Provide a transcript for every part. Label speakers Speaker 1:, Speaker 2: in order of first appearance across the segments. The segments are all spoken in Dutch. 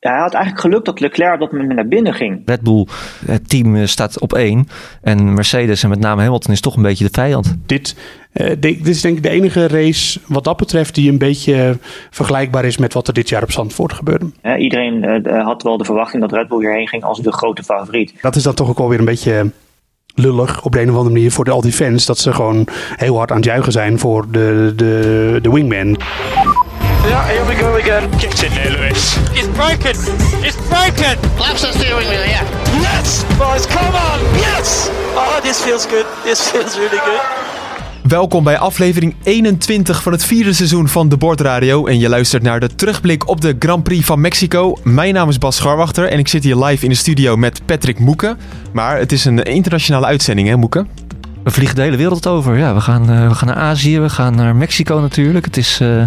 Speaker 1: Ja, hij had eigenlijk geluk dat Leclerc op dat moment naar binnen ging.
Speaker 2: Red Bull, het team eh, staat op één. En Mercedes en met name Hamilton is toch een beetje de vijand.
Speaker 3: Dit, uh, dit is denk ik de enige race wat dat betreft die een beetje vergelijkbaar is met wat er dit jaar op Zandvoort gebeurde.
Speaker 1: Ja, iedereen uh, had wel de verwachting dat Red Bull hierheen ging als de grote favoriet.
Speaker 3: Dat is dan toch ook alweer een beetje lullig op de een of andere manier voor de, al die fans. Dat ze gewoon heel hard aan het juichen zijn voor de, de, de wingman.
Speaker 4: Yeah, here we go again. Get in there, Lewis.
Speaker 5: It's broken. It's broken.
Speaker 6: Laps the steering wheel, yeah.
Speaker 4: Yes, boys, come on. Yes. Oh, this feels good. This feels really good.
Speaker 7: Welkom bij aflevering 21 van het vierde seizoen van De Bordradio. En je luistert naar de terugblik op de Grand Prix van Mexico. Mijn naam is Bas Scharwachter en ik zit hier live in de studio met Patrick Moeken. Maar het is een internationale uitzending, hè Moeken?
Speaker 2: We vliegen de hele wereld over. Ja, we gaan, uh, we gaan naar Azië, we gaan naar Mexico natuurlijk. Het is... Uh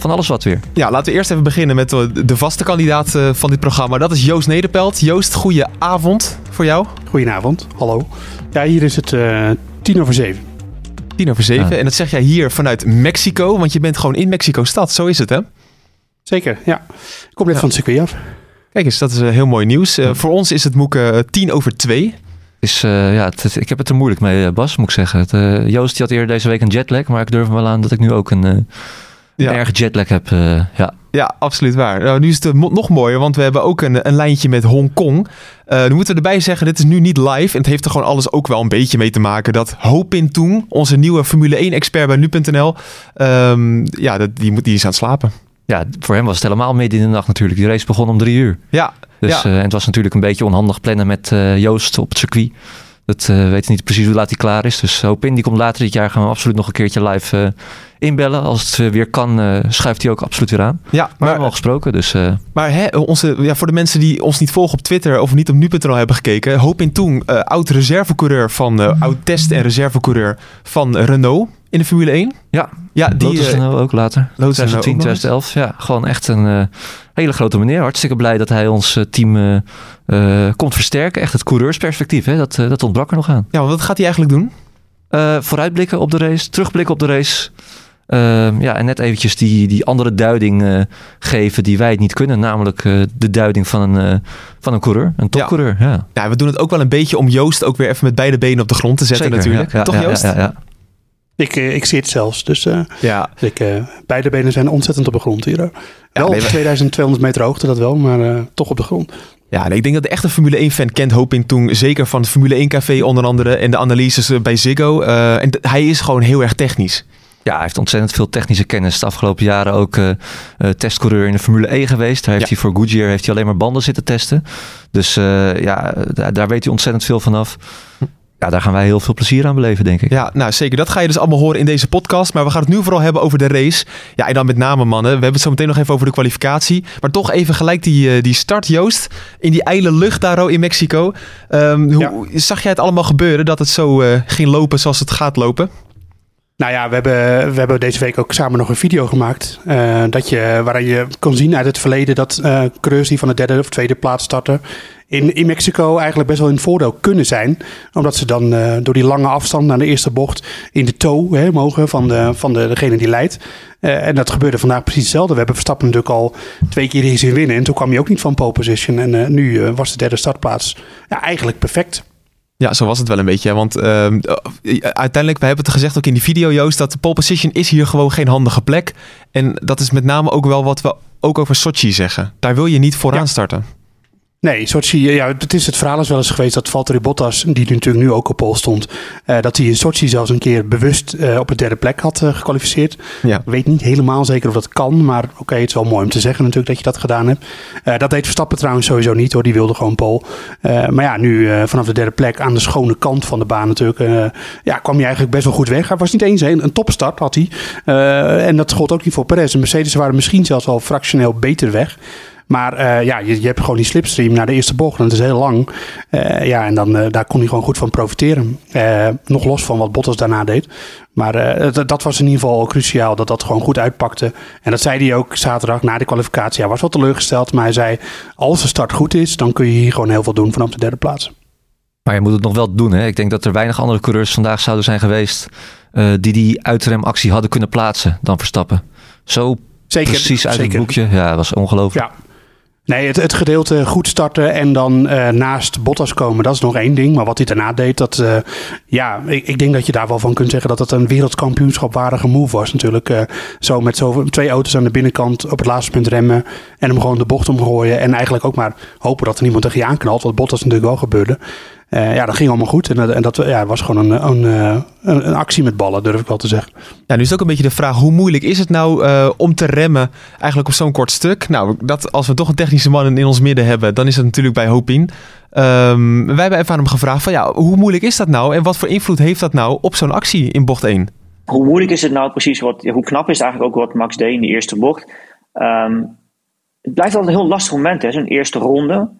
Speaker 2: van alles wat weer.
Speaker 7: Ja, laten we eerst even beginnen met de vaste kandidaat eh, van dit programma. Dat is Joost Nederpelt. Joost, goeie avond voor jou.
Speaker 3: Goedenavond, hallo. Ja, hier is het uh, tien over zeven.
Speaker 7: Tien over zeven. En dat zeg jij hier vanuit Mexico, want je bent gewoon in Mexico-stad. Zo is het, hè?
Speaker 3: Zeker, ja. Ik kom net van het circuit af.
Speaker 7: Kijk eens, dat is heel mooi nieuws. Uh, voor ons is het moeke tien over twee.
Speaker 2: Is, uh, ja, het, ik heb het er moeilijk mee, Bas, moet ik zeggen. Het, Joost die had eerder deze week een jetlag, maar ik durf wel aan dat ik nu ook een ja. erg jetlag heb. Uh, ja.
Speaker 7: ja, absoluut waar. Nou, nu is het nog mooier, want we hebben ook een, een lijntje met Hongkong. Uh, nu moeten we erbij zeggen, dit is nu niet live. En het heeft er gewoon alles ook wel een beetje mee te maken. Dat Hopin Toon, onze nieuwe Formule 1-expert bij nu.nl, um, ja, dat, die, moet, die is aan het slapen.
Speaker 2: Ja, voor hem was het helemaal midden in de nacht natuurlijk. Die race begon om drie uur.
Speaker 7: Ja.
Speaker 2: Dus,
Speaker 7: ja.
Speaker 2: Uh, en het was natuurlijk een beetje onhandig plannen met Joost op het circuit. Dat uh, weet niet precies hoe laat hij klaar is. Dus Hopin die komt later dit jaar gaan we absoluut nog een keertje live inbellen. Als het uh, weer kan, uh, schuift hij ook absoluut weer aan.
Speaker 7: Ja,
Speaker 2: maar, we hebben al gesproken. Dus.
Speaker 7: Maar hè, onze, ja, voor de mensen die ons niet volgen op Twitter of niet op nu.nl hebben gekeken. Hoop in Toen, oud reservecoureur van, oud test- en reservecoureur van Renault in de Formule 1.
Speaker 2: Ja, ja die Lotus Renault ook later.
Speaker 7: Lotus
Speaker 2: 2010, 2011. Ja, gewoon echt een hele grote meneer. Hartstikke blij dat hij ons team komt versterken. Echt het coureursperspectief, hè? Dat, dat ontbrak er nog aan.
Speaker 7: Ja, wat gaat hij eigenlijk doen?
Speaker 2: vooruitblikken op de race, terugblikken op de race. Uh, ja, en net eventjes die, die andere duiding uh, geven die wij het niet kunnen. Namelijk uh, de duiding van een, van een coureur, een topcoureur. Ja. Ja.
Speaker 7: ja, we doen het ook wel een beetje om Joost ook weer even met beide benen op de grond te zetten
Speaker 2: Zeker,
Speaker 7: natuurlijk.
Speaker 2: Ja,
Speaker 7: Toch Joost?
Speaker 2: Ja, ja,
Speaker 3: Ik, ik zie het zelfs. Dus
Speaker 7: ja.
Speaker 3: ik, beide benen zijn ontzettend op de grond hier. Wel op 2200 meter hoogte dat wel, maar toch op de grond.
Speaker 7: Ja, nee, ik denk dat de echte Formule 1-fan kent Hoping toen. Zeker van het Formule 1-café onder andere. En de analyses bij Ziggo. Uh, en hij is gewoon heel erg technisch.
Speaker 2: Ja, hij heeft ontzettend veel technische kennis. De afgelopen jaren ook uh, uh, testcoureur in de Formule E geweest. Daar heeft ja. hij voor Goodyear heeft hij alleen maar banden zitten testen. Dus uh, ja, daar, daar, weet hij ontzettend veel vanaf. Ja, daar gaan wij heel veel plezier aan beleven, denk ik.
Speaker 7: Ja, nou zeker. Dat ga je dus allemaal horen in deze podcast. Maar we gaan het nu vooral hebben over de race. Ja, en dan met name mannen. We hebben het zo meteen nog even over de kwalificatie. Maar toch even gelijk die, die start, Joost. In die ijle lucht daar in Mexico. Um, hoe, ja. Zag jij het allemaal gebeuren dat het zo ging lopen zoals het gaat lopen?
Speaker 3: Nou ja, we hebben, we hebben deze week ook samen nog een video gemaakt. Uh, dat je, waarin je kon zien uit het verleden dat uh, coureurs die van de derde of tweede plaats starten. In, in Mexico eigenlijk best wel in voordeel kunnen zijn. Omdat ze dan uh, door die lange afstand naar de eerste bocht in de toe hè, mogen van, de, van de, degene die leidt. en dat gebeurde vandaag precies hetzelfde. We hebben Verstappen natuurlijk al twee keer hier zien winnen. En toen kwam hij ook niet van pole position. En nu was de derde startplaats ja, eigenlijk perfect.
Speaker 7: Ja, zo was het wel een beetje. Want uh, uiteindelijk, we hebben het gezegd ook in die video, Joost, dat de pole position is hier gewoon geen handige plek. En dat is met name ook wel wat we ook over Sochi zeggen. Daar wil je niet vooraan ja. starten.
Speaker 3: Nee, Sochi, ja, het is het verhaal is wel eens geweest dat Valtteri Bottas, die natuurlijk nu ook op pol stond, uh, dat hij in Sochi zelfs een keer bewust uh, op de derde plek had uh, gekwalificeerd.
Speaker 7: Ja.
Speaker 3: Ik weet niet helemaal zeker of dat kan, maar oké, okay, het is wel mooi om te zeggen natuurlijk dat je dat gedaan hebt. dat deed Verstappen trouwens sowieso niet hoor, die wilde gewoon pol. maar ja, nu vanaf de derde plek aan de schone kant van de baan natuurlijk, ja, kwam hij eigenlijk best wel goed weg. Hij was niet eens een, een topstart had hij. en dat gold ook niet voor Perez. De Mercedes waren misschien zelfs al fractioneel beter weg. Maar uh, ja, je, je, hebt gewoon die slipstream naar de eerste bocht. En dat is heel lang. Uh, ja, en dan, uh, daar kon hij gewoon goed van profiteren. nog los van wat Bottas daarna deed. Maar dat, dat was in ieder geval cruciaal. Dat dat gewoon goed uitpakte. En dat zei hij ook zaterdag na de kwalificatie. Hij was wel teleurgesteld. Maar hij zei, als de start goed is, dan kun je hier gewoon heel veel doen vanaf de derde plaats.
Speaker 2: Maar je moet het nog wel doen. Hè? Ik denk dat er weinig andere coureurs vandaag zouden zijn geweest... die die uitremactie hadden kunnen plaatsen dan Verstappen. Zo
Speaker 3: Zeker,
Speaker 2: precies uit
Speaker 3: zeker.
Speaker 2: het boekje. Ja, dat was ongelooflijk.
Speaker 3: Ja. Nee, het, het gedeelte goed starten en dan uh, naast Bottas komen, dat is nog één ding. Maar wat hij daarna deed, dat, uh, ja, ik, ik, denk dat je daar wel van kunt zeggen dat het een wereldkampioenschapwaardige move was natuurlijk. Uh, zo met zo, twee auto's aan de binnenkant op het laatste punt remmen en hem gewoon de bocht omgooien. En eigenlijk ook maar hopen dat er niemand tegen je aanknalt, wat Bottas natuurlijk wel gebeurde. Uh, ja, dat ging allemaal goed. En, en dat ja, was gewoon een, een, een, een, actie met ballen, durf ik wel te zeggen.
Speaker 7: Ja, nu is het ook een beetje de vraag: hoe moeilijk is het nou uh, om te remmen eigenlijk op zo'n kort stuk? Nou, dat, als we toch een technische man in ons midden hebben, dan is het natuurlijk bij Hopin. Um, wij hebben even aan hem gevraagd: van ja, hoe moeilijk is dat nou en wat voor invloed heeft dat nou op zo'n actie in bocht 1?
Speaker 1: Hoe moeilijk is het nou precies? Wat, hoe knap is het eigenlijk ook wat Max deed in de eerste bocht? Um, het blijft altijd een heel lastig moment, zo'n eerste ronde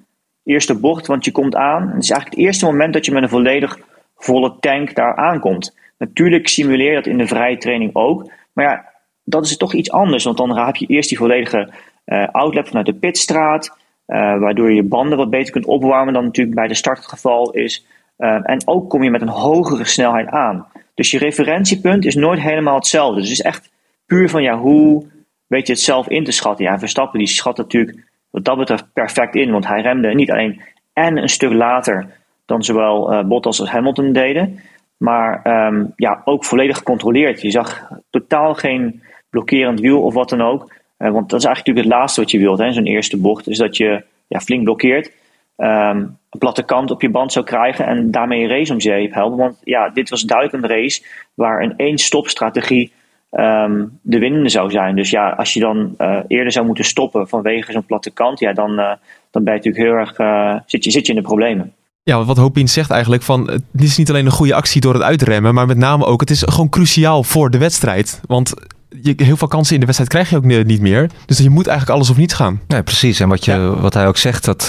Speaker 1: eerste bocht, want je komt aan. Het is eigenlijk het eerste moment dat je met een volledig volle tank daar aankomt. Natuurlijk simuleer je dat in de vrije training ook. Maar ja, dat is toch iets anders. Want dan heb je eerst die volledige uh, outlet vanuit de pitstraat. Uh, waardoor je je banden wat beter kunt opwarmen dan natuurlijk bij de start het geval is. Uh, en ook kom je met een hogere snelheid aan. Dus je referentiepunt is nooit helemaal hetzelfde. Dus het is echt puur van ja, hoe weet je het zelf in te schatten. Ja, Verstappen die schat natuurlijk wat dat betreft perfect in. Want hij remde niet alleen en een stuk later dan zowel uh, Bottas als Hamilton deden. Maar um, ja, ook volledig gecontroleerd. Je zag totaal geen blokkerend wiel of wat dan ook. Uh, want dat is eigenlijk natuurlijk het laatste wat je wilt, zo'n eerste bocht. Is dat je ja, flink blokkeert. Um, een platte kant op je band zou krijgen en daarmee een race om zeep helpen. Want ja, dit was een race waar een één-stop-strategie um, de winnende zou zijn. Dus ja, als je dan uh, eerder zou moeten stoppen vanwege zo'n platte kant, ja, dan, uh, dan ben je natuurlijk heel erg, uh, zit, je, zit je in de problemen.
Speaker 7: Ja, wat Hopin zegt eigenlijk van, het is niet alleen een goede actie door het uitremmen, maar met name ook, het is gewoon cruciaal voor de wedstrijd. Want je, heel veel kansen in de wedstrijd krijg je ook niet meer. Dus je moet eigenlijk alles of niet gaan.
Speaker 2: Nee, precies. En wat, je, ja. wat hij ook zegt, dat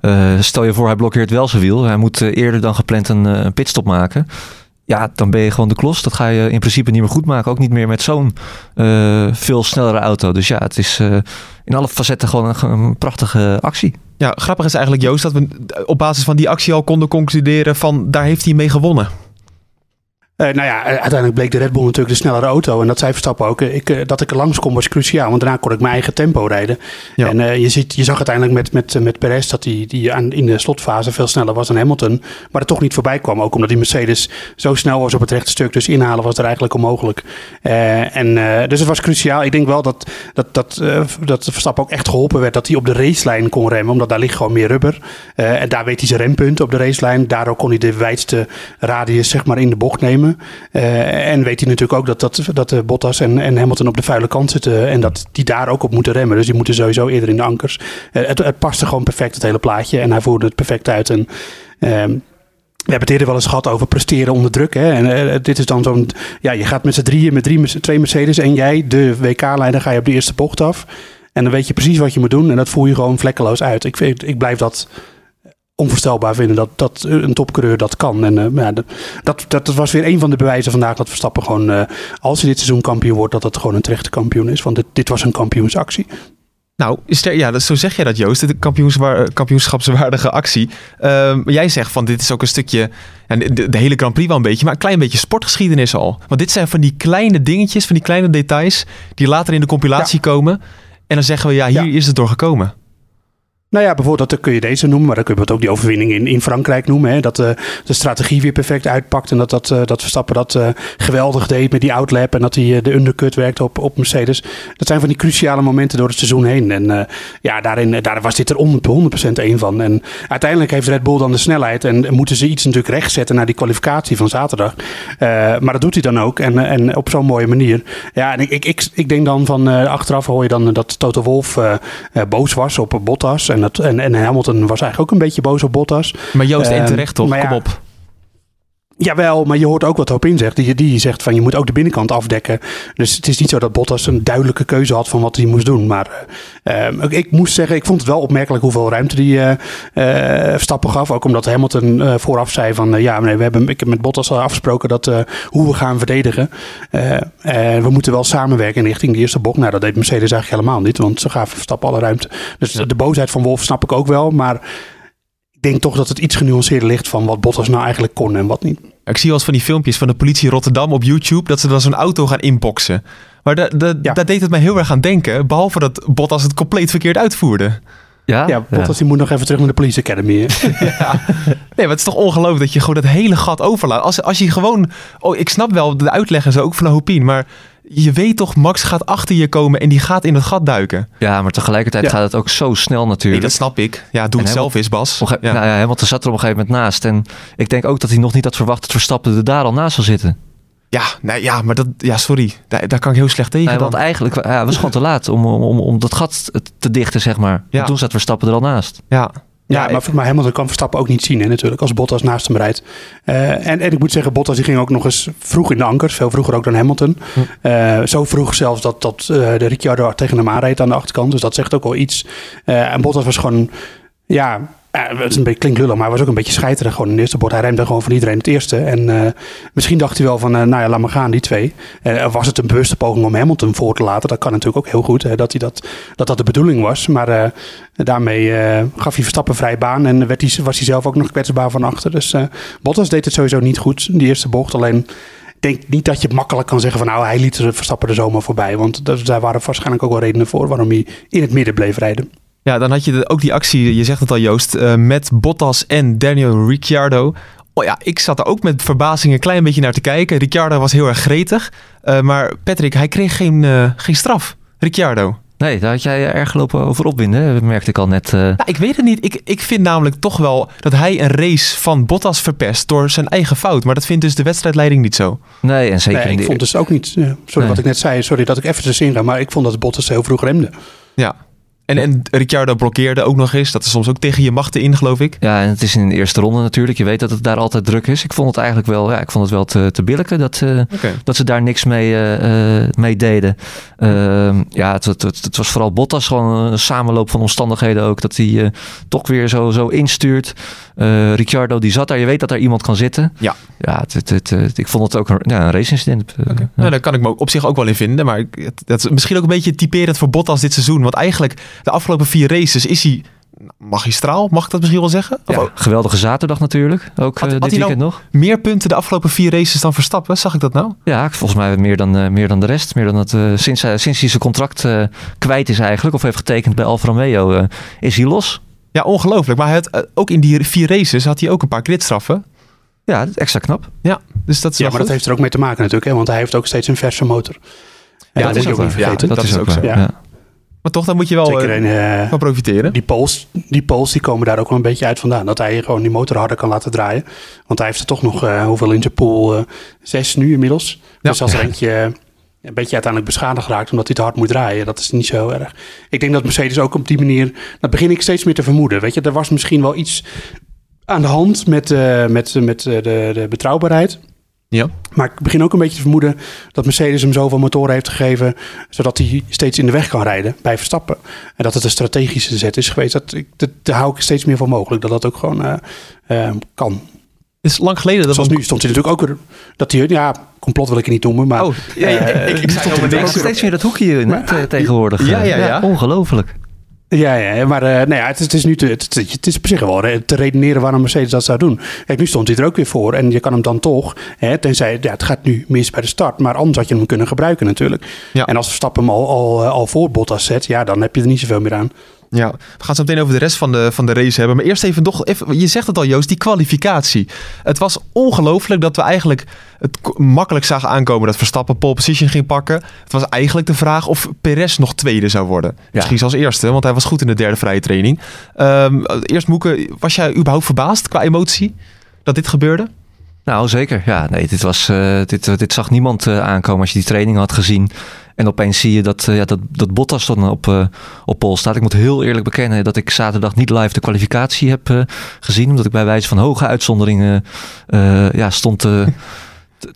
Speaker 2: uh, stel je voor hij blokkeert wel zijn wiel. Hij moet eerder dan gepland een, een pitstop maken ja, dan ben je gewoon de klos. Dat ga je in principe niet meer goed maken. Ook niet meer met zo'n uh, veel snellere auto. Dus ja, het is uh, in alle facetten gewoon een, een, prachtige actie.
Speaker 7: Ja, grappig is eigenlijk Joost dat we op basis van die actie al konden concluderen van daar heeft hij mee gewonnen.
Speaker 3: Uh, nou ja, uiteindelijk bleek de Red Bull natuurlijk de snellere auto. En dat zei Verstappen ook. Ik, uh, dat ik er langs kon was cruciaal. Want daarna kon ik mijn eigen tempo rijden. Ja. En uh, je, ziet, je zag uiteindelijk met, met, met Perez dat hij die, die aan, in de slotfase veel sneller was dan Hamilton. Maar er toch niet voorbij kwam. Ook omdat die Mercedes zo snel was op het rechte stuk. Dus inhalen was er eigenlijk onmogelijk. en, dus het was cruciaal. Ik denk wel dat, dat, dat, dat Verstappen ook echt geholpen werd. Dat hij op de racelijn kon remmen. Omdat daar ligt gewoon meer rubber. en daar weet hij zijn rempunten op de racelijn. Daardoor kon hij de wijdste radius zeg maar, in de bocht nemen. Uh, en weet hij natuurlijk ook dat, dat, dat Bottas en, en Hamilton op de vuile kant zitten. En dat die daar ook op moeten remmen. Dus die moeten sowieso eerder in de ankers. Uh, het, het paste gewoon perfect, het hele plaatje. En hij voerde het perfect uit. En uh, we hebben het eerder wel eens gehad over presteren onder druk. Hè? En uh, dit is dan zo'n. Ja, je gaat met z'n drieën, met drie, twee Mercedes en jij, de WK-leider, ga je op de eerste bocht af. En dan weet je precies wat je moet doen. En dat voer je gewoon vlekkeloos uit. Ik, vind, ik blijf dat onvoorstelbaar vinden dat, dat een topcoureur dat kan. En uh, ja, dat, dat was weer een van de bewijzen vandaag dat Verstappen gewoon, uh, als hij dit seizoen kampioen wordt, dat het gewoon een terechte kampioen is. Want dit, dit was een kampioensactie.
Speaker 7: Nou, is er, ja, dat, zo zeg jij dat Joost, de kampioenschapswaardige actie. Uh, jij zegt van dit is ook een stukje, ja, de, de, hele Grand Prix wel een beetje, maar een klein beetje sportgeschiedenis al. Want dit zijn van die kleine dingetjes, van die kleine details, die later in de compilatie ja. komen. En dan zeggen we, ja, hier ja. is het door gekomen.
Speaker 3: Nou ja, bijvoorbeeld, dat kun je deze noemen, maar dan kun je ook die overwinning in, in Frankrijk noemen. Hè? Dat uh, de strategie weer perfect uitpakt en dat, dat, uh, dat Verstappen dat uh, geweldig deed met die outlap en dat hij de undercut werkte op, op Mercedes. Dat zijn van die cruciale momenten door het seizoen heen. En ja, daarin, daar was dit er 100%, 100% één van. En uiteindelijk heeft Red Bull dan de snelheid en moeten ze iets natuurlijk rechtzetten naar die kwalificatie van zaterdag. maar dat doet hij dan ook en, en op zo'n mooie manier. Ja, en ik, ik, ik, ik denk dan van achteraf hoor je dan dat Toto Wolff boos was op Bottas en dat, en, en Hamilton was eigenlijk ook een beetje boos op Bottas.
Speaker 7: Maar Joost, en terecht toch? Kom op.
Speaker 3: Jawel, maar je hoort ook wat Hopin zegt. Die, die zegt van je moet ook de binnenkant afdekken. Dus het is niet zo dat Bottas een duidelijke keuze had van wat hij moest doen. Maar uh, ik moest zeggen, ik vond het wel opmerkelijk hoeveel ruimte die uh, uh, Verstappen gaf. Ook omdat Hamilton vooraf zei van ja, nee, we hebben, ik heb met Bottas al afgesproken dat hoe we gaan verdedigen. we moeten wel samenwerken richting de eerste bocht. Nou, dat deed Mercedes eigenlijk helemaal niet, want ze gaven Verstappen alle ruimte. Dus de boosheid van Wolf snap ik ook wel, maar ik denk toch dat het iets genuanceerder ligt van wat Bottas nou eigenlijk kon en wat niet.
Speaker 7: Ik zie wel eens van die filmpjes van de politie Rotterdam op YouTube dat ze dan zo'n auto gaan inboxen. Maar da, da, ja. daar deed het mij heel erg aan denken, behalve dat Bottas het compleet verkeerd uitvoerde.
Speaker 2: Ja?
Speaker 3: Ja, Bottas die moet nog even terug naar de Police Academy. hè.
Speaker 7: Nee, maar het is toch ongelooflijk dat je gewoon dat hele gat overlaat. Als, als je gewoon... Oh, ik snap wel de uitleg en zo, ook van Hopin, maar je weet toch, Max gaat achter je komen en die gaat in het gat duiken.
Speaker 2: Ja, maar tegelijkertijd
Speaker 3: Ja.
Speaker 2: gaat het ook zo snel
Speaker 7: Nee,
Speaker 2: natuurlijk.
Speaker 7: dat snap ik. Ja, doe
Speaker 2: En
Speaker 7: het zelf eens, Bas.
Speaker 2: Op
Speaker 7: Ja.
Speaker 2: nou ja, Hamilton zat er op een gegeven moment naast. En ik denk ook dat hij nog niet had verwacht dat Verstappen er daar al naast zou zitten.
Speaker 7: Ja, nee, ja, maar dat, ja, sorry. Daar, daar kan ik heel slecht tegen.
Speaker 2: Nee,
Speaker 7: dan.
Speaker 2: want eigenlijk ja, het was gewoon te laat om, om, om, om dat gat te dichten, zeg maar.
Speaker 7: Ja.
Speaker 2: En toen zat Verstappen er al naast.
Speaker 7: Ja,
Speaker 3: Ja,
Speaker 7: ja,
Speaker 3: maar, maar Hamilton kan Verstappen ook niet zien hè, natuurlijk, als Bottas naast hem rijdt. Eh, en, en ik moet zeggen, Bottas die ging ook nog eens vroeg in de ankers, veel vroeger ook dan Hamilton.
Speaker 7: Hm.
Speaker 3: Eh, zo vroeg zelfs dat, dat eh, de Ricciardo tegen hem aanreed aan de achterkant, dus dat zegt ook wel iets. En Bottas was gewoon, ja, eh, het is een beetje klinkt lullig, maar hij was ook een beetje scheiterig gewoon in de eerste bocht. Hij remde gewoon van iedereen het eerste. En eh, misschien dacht hij wel van, eh, nou ja, laat maar gaan, die twee. Eh, was het een bewuste poging om Hamilton voor te laten? Dat kan natuurlijk ook heel goed, dat, hij dat, dat dat de bedoeling was. Maar daarmee gaf hij Verstappen vrij baan en werd hij, was hij zelf ook nog kwetsbaar van achter. Dus Bottas deed het sowieso niet goed, die eerste bocht. Alleen denk niet dat je makkelijk kan zeggen van nou, hij liet de Verstappen er zomaar voorbij. Want daar waren waarschijnlijk ook wel redenen voor waarom hij in het midden bleef rijden.
Speaker 7: Ja, dan had je de- ook die actie, je zegt het al Joost, eh, met Bottas en Daniel Ricciardo. Oh ja, ik zat er ook met verbazing een klein beetje naar te kijken. Ricciardo was heel erg gretig. Eh, maar Patrick, hij kreeg geen, eh, geen straf. Ricciardo.
Speaker 2: Nee, daar had jij erg lopen over opwinden, hè, merkte ik al net. eh.
Speaker 7: Ja, ik weet het niet. Ik, ik vind namelijk toch wel dat hij een race van Bottas verpest door zijn eigen fout. Maar dat vindt dus de wedstrijdleiding niet zo.
Speaker 2: nee, en zeker
Speaker 3: Nee,
Speaker 2: in
Speaker 3: ik
Speaker 2: de-
Speaker 3: vond dus ook niet, sorry
Speaker 2: Nee.
Speaker 3: wat ik net zei, sorry dat ik even tussenin ga, maar ik vond dat Bottas heel vroeg remde.
Speaker 7: Ja. En, en Ricciardo blokkeerde ook nog eens. Dat is soms ook tegen je machten in, geloof ik.
Speaker 2: Ja, en het is in de eerste ronde natuurlijk. Je weet dat het daar altijd druk is. Ik vond het eigenlijk wel, ja, ik vond het wel te, te billijken dat, eh, dat ze daar niks mee, mee deden. Ehm, ja, het, het, het, was vooral Bottas gewoon een samenloop van omstandigheden ook. Dat hij toch weer zo, zo instuurt. Ricciardo die zat daar. Je weet dat daar iemand kan zitten.
Speaker 7: Ja.
Speaker 2: Ja, het, het, ik vond het ook een, ja, een race-incident. Ja.
Speaker 7: Nou, daar kan ik me ook op zich ook wel in vinden. Maar dat is misschien ook een beetje typerend voor Bottas dit seizoen. Want eigenlijk de afgelopen vier races is hij magistraal. Mag ik dat misschien wel zeggen?
Speaker 2: Ja, geweldige zaterdag natuurlijk. Ook
Speaker 7: Had-
Speaker 2: eh,
Speaker 7: had
Speaker 2: dit
Speaker 7: hij nou-
Speaker 2: weekend nog.
Speaker 7: meer punten de afgelopen vier races dan Verstappen? Zag ik dat nou?
Speaker 2: Ja, volgens mij meer dan, eh, meer dan de rest. Meer dan het, eh, sinds, hij- sinds hij zijn contract eh, kwijt is eigenlijk, of heeft getekend bij Alfa Romeo, eh, is hij los.
Speaker 7: Ja, ongelooflijk. Maar hij had, ook in die vier races had hij ook een paar gridstraffen.
Speaker 2: Ja, extra knap.
Speaker 7: Ja, dus dat is
Speaker 3: Ja, maar dat heeft er ook mee te maken natuurlijk, hè, want hij heeft ook steeds een verse motor. En dat je ook niet vergeten.
Speaker 7: Ja, dat is ook zo.
Speaker 3: Ja.
Speaker 7: Maar toch, daar moet je wel
Speaker 3: Zeker
Speaker 7: eh,
Speaker 3: in, eh,
Speaker 7: van profiteren.
Speaker 3: die Pools, die Pools die komen daar ook wel een beetje uit vandaan. Dat hij gewoon die motor harder kan laten draaien. Want hij heeft er toch nog eh, hoeveel in zijn pool? zes nu inmiddels.
Speaker 7: Ja.
Speaker 3: Dus als er eentje een beetje uiteindelijk beschadigd raakt omdat hij te hard moet draaien, dat is niet zo erg. Ik denk dat Mercedes ook op die manier, dat begin ik steeds meer te vermoeden. Weet je, er was misschien wel iets aan de hand met, met, met de, de betrouwbaarheid.
Speaker 7: Ja.
Speaker 3: Maar ik begin ook een beetje te vermoeden dat Mercedes hem zoveel motoren heeft gegeven, zodat hij steeds in de weg kan rijden bij Verstappen. En dat het een strategische zet is geweest. Dat, ik- dat, daar hou ik steeds meer van mogelijk, dat dat ook gewoon eh, eh, kan.
Speaker 7: Het is lang geleden dat
Speaker 3: Zoals
Speaker 7: we...
Speaker 3: nu stond hij natuurlijk ook weer, dat hij, ja, complot wil ik het niet noemen, maar...
Speaker 7: Oh, ja, ja,
Speaker 3: eh,
Speaker 7: ik, ik,
Speaker 3: stond weer
Speaker 2: steeds meer dat hoekje in,
Speaker 3: Maar-
Speaker 2: te- tegenwoordig.
Speaker 7: Ja,
Speaker 2: eh.
Speaker 7: ja, ja.
Speaker 2: ongelooflijk.
Speaker 3: Ja, ja, maar eh, nou ja, het, is- het is nu te, het, is op zich wel te redeneren waarom Mercedes dat zou doen. Kijk, nu stond hij er ook weer voor en je kan hem dan toch, hè, tenzij ja, het gaat nu mis bij de start, maar anders had je hem kunnen gebruiken natuurlijk.
Speaker 7: Ja.
Speaker 3: En als Verstappen hem al, al, eh, al voor Bottas zet, ja, dan heb je er niet zoveel meer aan.
Speaker 7: Ja, we gaan zo meteen over de rest van de, van de race hebben. Maar eerst even nog, even, je zegt het al Joost, die kwalificatie. Het was ongelooflijk dat we eigenlijk het makkelijk zagen aankomen dat Verstappen pole position ging pakken. Het was eigenlijk de vraag of Perez nog tweede zou worden. Misschien zelfs eerste, want hij was goed in de derde vrije training. Ehm, eerst Moeke, was jij überhaupt verbaasd qua emotie dat dit gebeurde?
Speaker 2: Nou, zeker. Ja, nee, dit, was, eh, dit, dit zag niemand eh, aankomen als je die training had gezien. En opeens zie je dat, eh, ja, dat, dat Bottas dan op, eh op pol staat. Ik moet heel eerlijk bekennen dat ik zaterdag niet live de kwalificatie heb eh, gezien. Omdat ik bij wijze van hoge uitzonderingen eh, ja, stond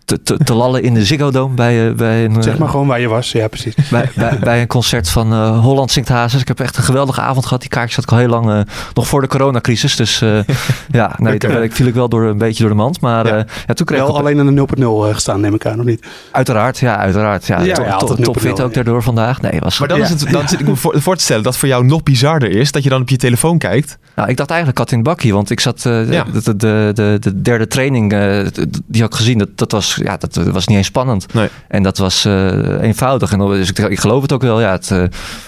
Speaker 2: te, te, lallen in de Ziggo Dome bij, eh, bij een... eh,
Speaker 3: Zeg maar gewoon waar je was, ja precies.
Speaker 2: bij, bij, bij een concert van eh, Holland Zingt Hazes. Ik heb echt een geweldige avond gehad. Die kaartjes had ik al heel lang, eh, nog voor de coronacrisis. Dus eh, ja, nee, toen ik, viel ik wel door, een beetje door de mand. Maar
Speaker 7: Ja.
Speaker 2: ja. ja, toen kreeg ik
Speaker 3: Wel
Speaker 2: op-
Speaker 3: alleen aan de 0.0 eh, gestaan, neem ik aan, of niet?
Speaker 2: uiteraard, ja, uiteraard. Ja,
Speaker 3: Ja,
Speaker 2: top,
Speaker 3: ja,
Speaker 2: top,
Speaker 3: altijd
Speaker 2: topfit
Speaker 3: 0.0,
Speaker 2: ook
Speaker 3: ja.
Speaker 2: daardoor vandaag. Nee, was
Speaker 7: Maar dan,
Speaker 3: Ja.
Speaker 7: is het, dan zit ik me voor, voor te stellen dat voor jou nog bizarder is dat je dan op je telefoon kijkt.
Speaker 2: Nou, ik dacht eigenlijk kat in het bakkie, want ik zat eh,
Speaker 7: Ja.
Speaker 2: de, de, de, de, de derde training, eh, die had ik gezien. Dat, dat was, ja, dat was niet eens spannend.
Speaker 7: Nee.
Speaker 2: En dat was eh, eenvoudig. En dan- dus ik, ik geloof het ook wel. Ja, het, eh,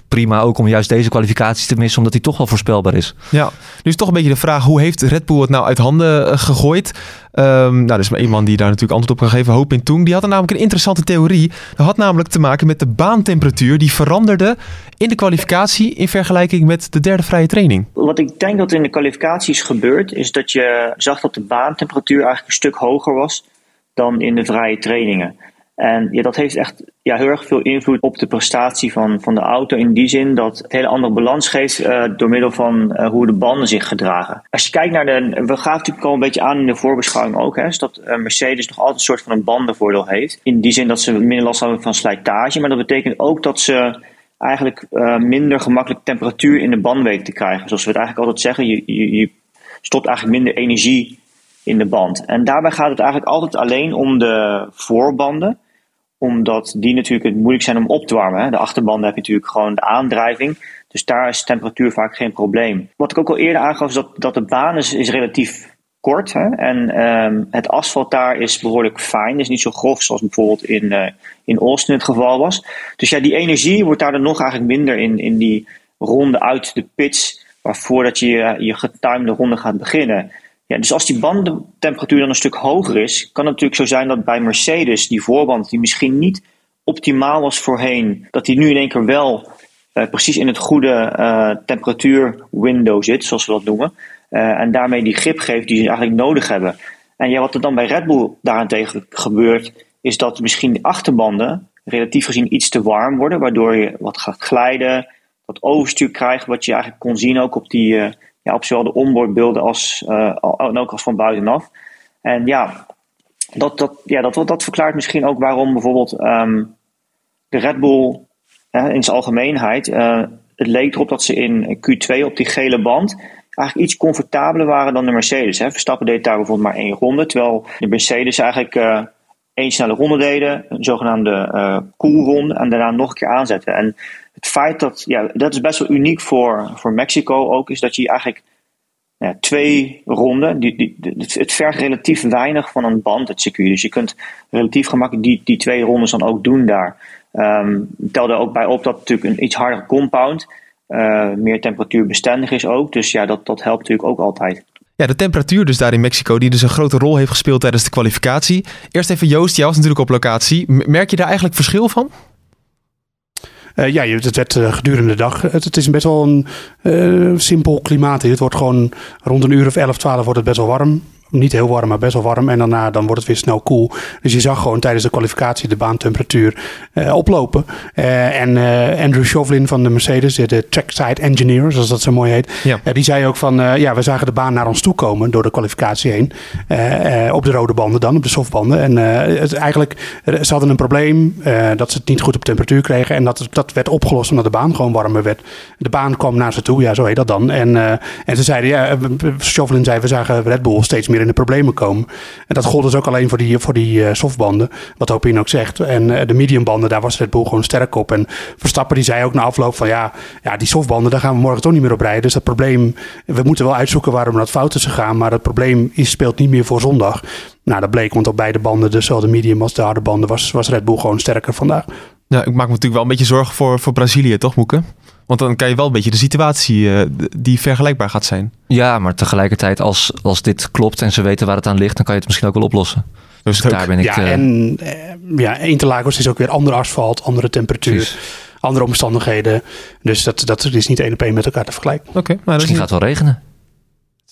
Speaker 2: prima ook om juist deze kwalificaties te missen, omdat die toch wel voorspelbaar is.
Speaker 7: Ja, nu is toch een beetje de vraag: hoe heeft Red Bull het nou uit handen eh, gegooid? Ehm, nou, er is maar één man die daar natuurlijk antwoord op kan geven. Hoop in Toen. Die had er namelijk een interessante theorie. Dat had namelijk te maken met de baantemperatuur. Die veranderde in de kwalificatie in vergelijking met de derde vrije training.
Speaker 1: Wat ik denk dat in de kwalificaties gebeurt, is dat je zag dat de baantemperatuur eigenlijk een stuk hoger was dan in de vrije trainingen. En ja, dat heeft echt ja, heel erg veel invloed op de prestatie van, van de auto. In die zin dat het hele andere balans geeft eh, door middel van eh, hoe de banden zich gedragen. Als je kijkt naar de. We gaven natuurlijk al een beetje aan in de voorbeschouwing ook. Hè, dat eh, Mercedes nog altijd een soort van een bandenvoordeel heeft. In die zin dat ze minder last hebben van slijtage. Maar dat betekent ook dat ze eigenlijk minder gemakkelijk temperatuur in de band weten te krijgen. Zoals we het eigenlijk altijd zeggen, je, je, je stopt eigenlijk minder energie in de band. En daarbij gaat het eigenlijk altijd alleen om de voorbanden omdat die natuurlijk het moeilijk zijn om op te warmen. De achterbanden heb je natuurlijk gewoon de aandrijving. Dus daar is temperatuur vaak geen probleem. Wat ik ook al eerder aangaf is dat, dat de baan is, is relatief kort. Hè. En ehm, het asfalt daar is behoorlijk fijn. Is niet zo grof zoals bijvoorbeeld in, eh, in het geval was. Dus ja, die energie wordt daar dan nog eigenlijk minder in, in die ronde uit de pits. Waarvoor dat je je, je getimede ronde gaat beginnen. Ja, dus als die bandentemperatuur dan een stuk hoger is, kan het natuurlijk zo zijn dat bij Mercedes die voorband, die misschien niet optimaal was voorheen, dat die nu in één keer wel eh, precies in het goede eh, temperatuurwindow zit, zoals we dat noemen. Eh, en daarmee die grip geeft die ze eigenlijk nodig hebben. En ja, wat er dan bij Red Bull daarentegen gebeurt, is dat misschien de achterbanden relatief gezien iets te warm worden, waardoor je wat gaat glijden, wat overstuur krijgt, wat je eigenlijk kon zien ook op die ja, op zowel de onboardbeelden als eh, en ook als van buitenaf. En ja, dat, dat, ja dat, dat verklaart misschien ook waarom bijvoorbeeld ehm, de Red Bull in zijn algemeenheid. eh, het leek erop dat ze in Q2 op die gele band eigenlijk iets comfortabeler waren dan de Mercedes. Hè. Verstappen deed daar bijvoorbeeld maar één ronde, terwijl de Mercedes eigenlijk eh één snelle ronde deden, een zogenaamde koelronde, en daarna nog een keer aanzetten. En het feit dat, ja, dat is best wel uniek voor, voor Mexico ook, is dat je eigenlijk ja, twee ronden, die, die, het vergt relatief weinig van een band, het circuit. Dus je kunt relatief gemakkelijk die, die twee rondes dan ook doen daar. Ehm tel er ook bij op dat natuurlijk een iets harder compound eh, meer temperatuurbestendig is ook. Dus ja, dat, dat helpt natuurlijk ook altijd.
Speaker 7: Ja, de temperatuur dus daar in Mexico, die dus een grote rol heeft gespeeld tijdens de kwalificatie. Eerst even Joost, jij was natuurlijk op locatie. Merk je daar eigenlijk verschil van?
Speaker 3: Eh, ja, het werd eh, gedurende de dag. Het, het is best wel een eh, simpel klimaat. Het wordt gewoon rond een uur of 11, 12 wordt het best wel warm. Niet heel warm, maar best wel warm. En daarna dan wordt het weer snel koel. Dus je zag gewoon tijdens de kwalificatie de baantemperatuur eh, oplopen. Eh, en eh, Andrew Chauvelin van de Mercedes, de- de trackside engineer, zoals dat zo mooi heet.
Speaker 7: Ja.
Speaker 3: die zei ook van, ja, we zagen de baan naar ons toe komen door de kwalificatie heen. Op de rode banden dan, op de softbanden. En het, eigenlijk, ze hadden een probleem dat ze het niet goed op temperatuur kregen. En dat, dat werd opgelost omdat de baan gewoon warmer werd. De baan kwam naar ze toe, ja, zo heet dat dan. En, en ze zeiden, ja, Chauvelin zei, we zagen Red Bull steeds meer in de problemen komen. En dat gold dus ook alleen voor die, voor die eh, softbanden, wat Hopin ook zegt. En eh, de mediumbanden, daar was Red Bull gewoon sterk op. En Verstappen die zei ook na afloop van, ja, ja, die softbanden, daar gaan we morgen toch niet meer op rijden. Dus dat probleem, we moeten wel uitzoeken waarom dat fout is gegaan. Maar dat probleem is, speelt niet meer voor zondag. Nou, dat bleek, want op beide banden, dus zowel de medium als de harde banden, was, was Red Bull gewoon sterker vandaag.
Speaker 7: Nou, ik maak me natuurlijk wel een beetje zorgen voor, voor Brazilië, toch Moeke? Want dan kan je wel een beetje de situatie eh, die vergelijkbaar gaat zijn.
Speaker 2: Ja, maar tegelijkertijd, als, als dit klopt en ze weten waar het aan ligt, dan kan je het misschien ook wel oplossen.
Speaker 7: Dus
Speaker 2: Daar ben ik.
Speaker 3: ja,
Speaker 2: eh,
Speaker 3: en eh, ja, Interlagos is ook weer ander asfalt, andere temperatuur,
Speaker 2: precies.
Speaker 3: andere omstandigheden. Dus dat, dat is niet één op één met elkaar te vergelijken.
Speaker 7: Oké, is
Speaker 2: Misschien gaat het wel regenen.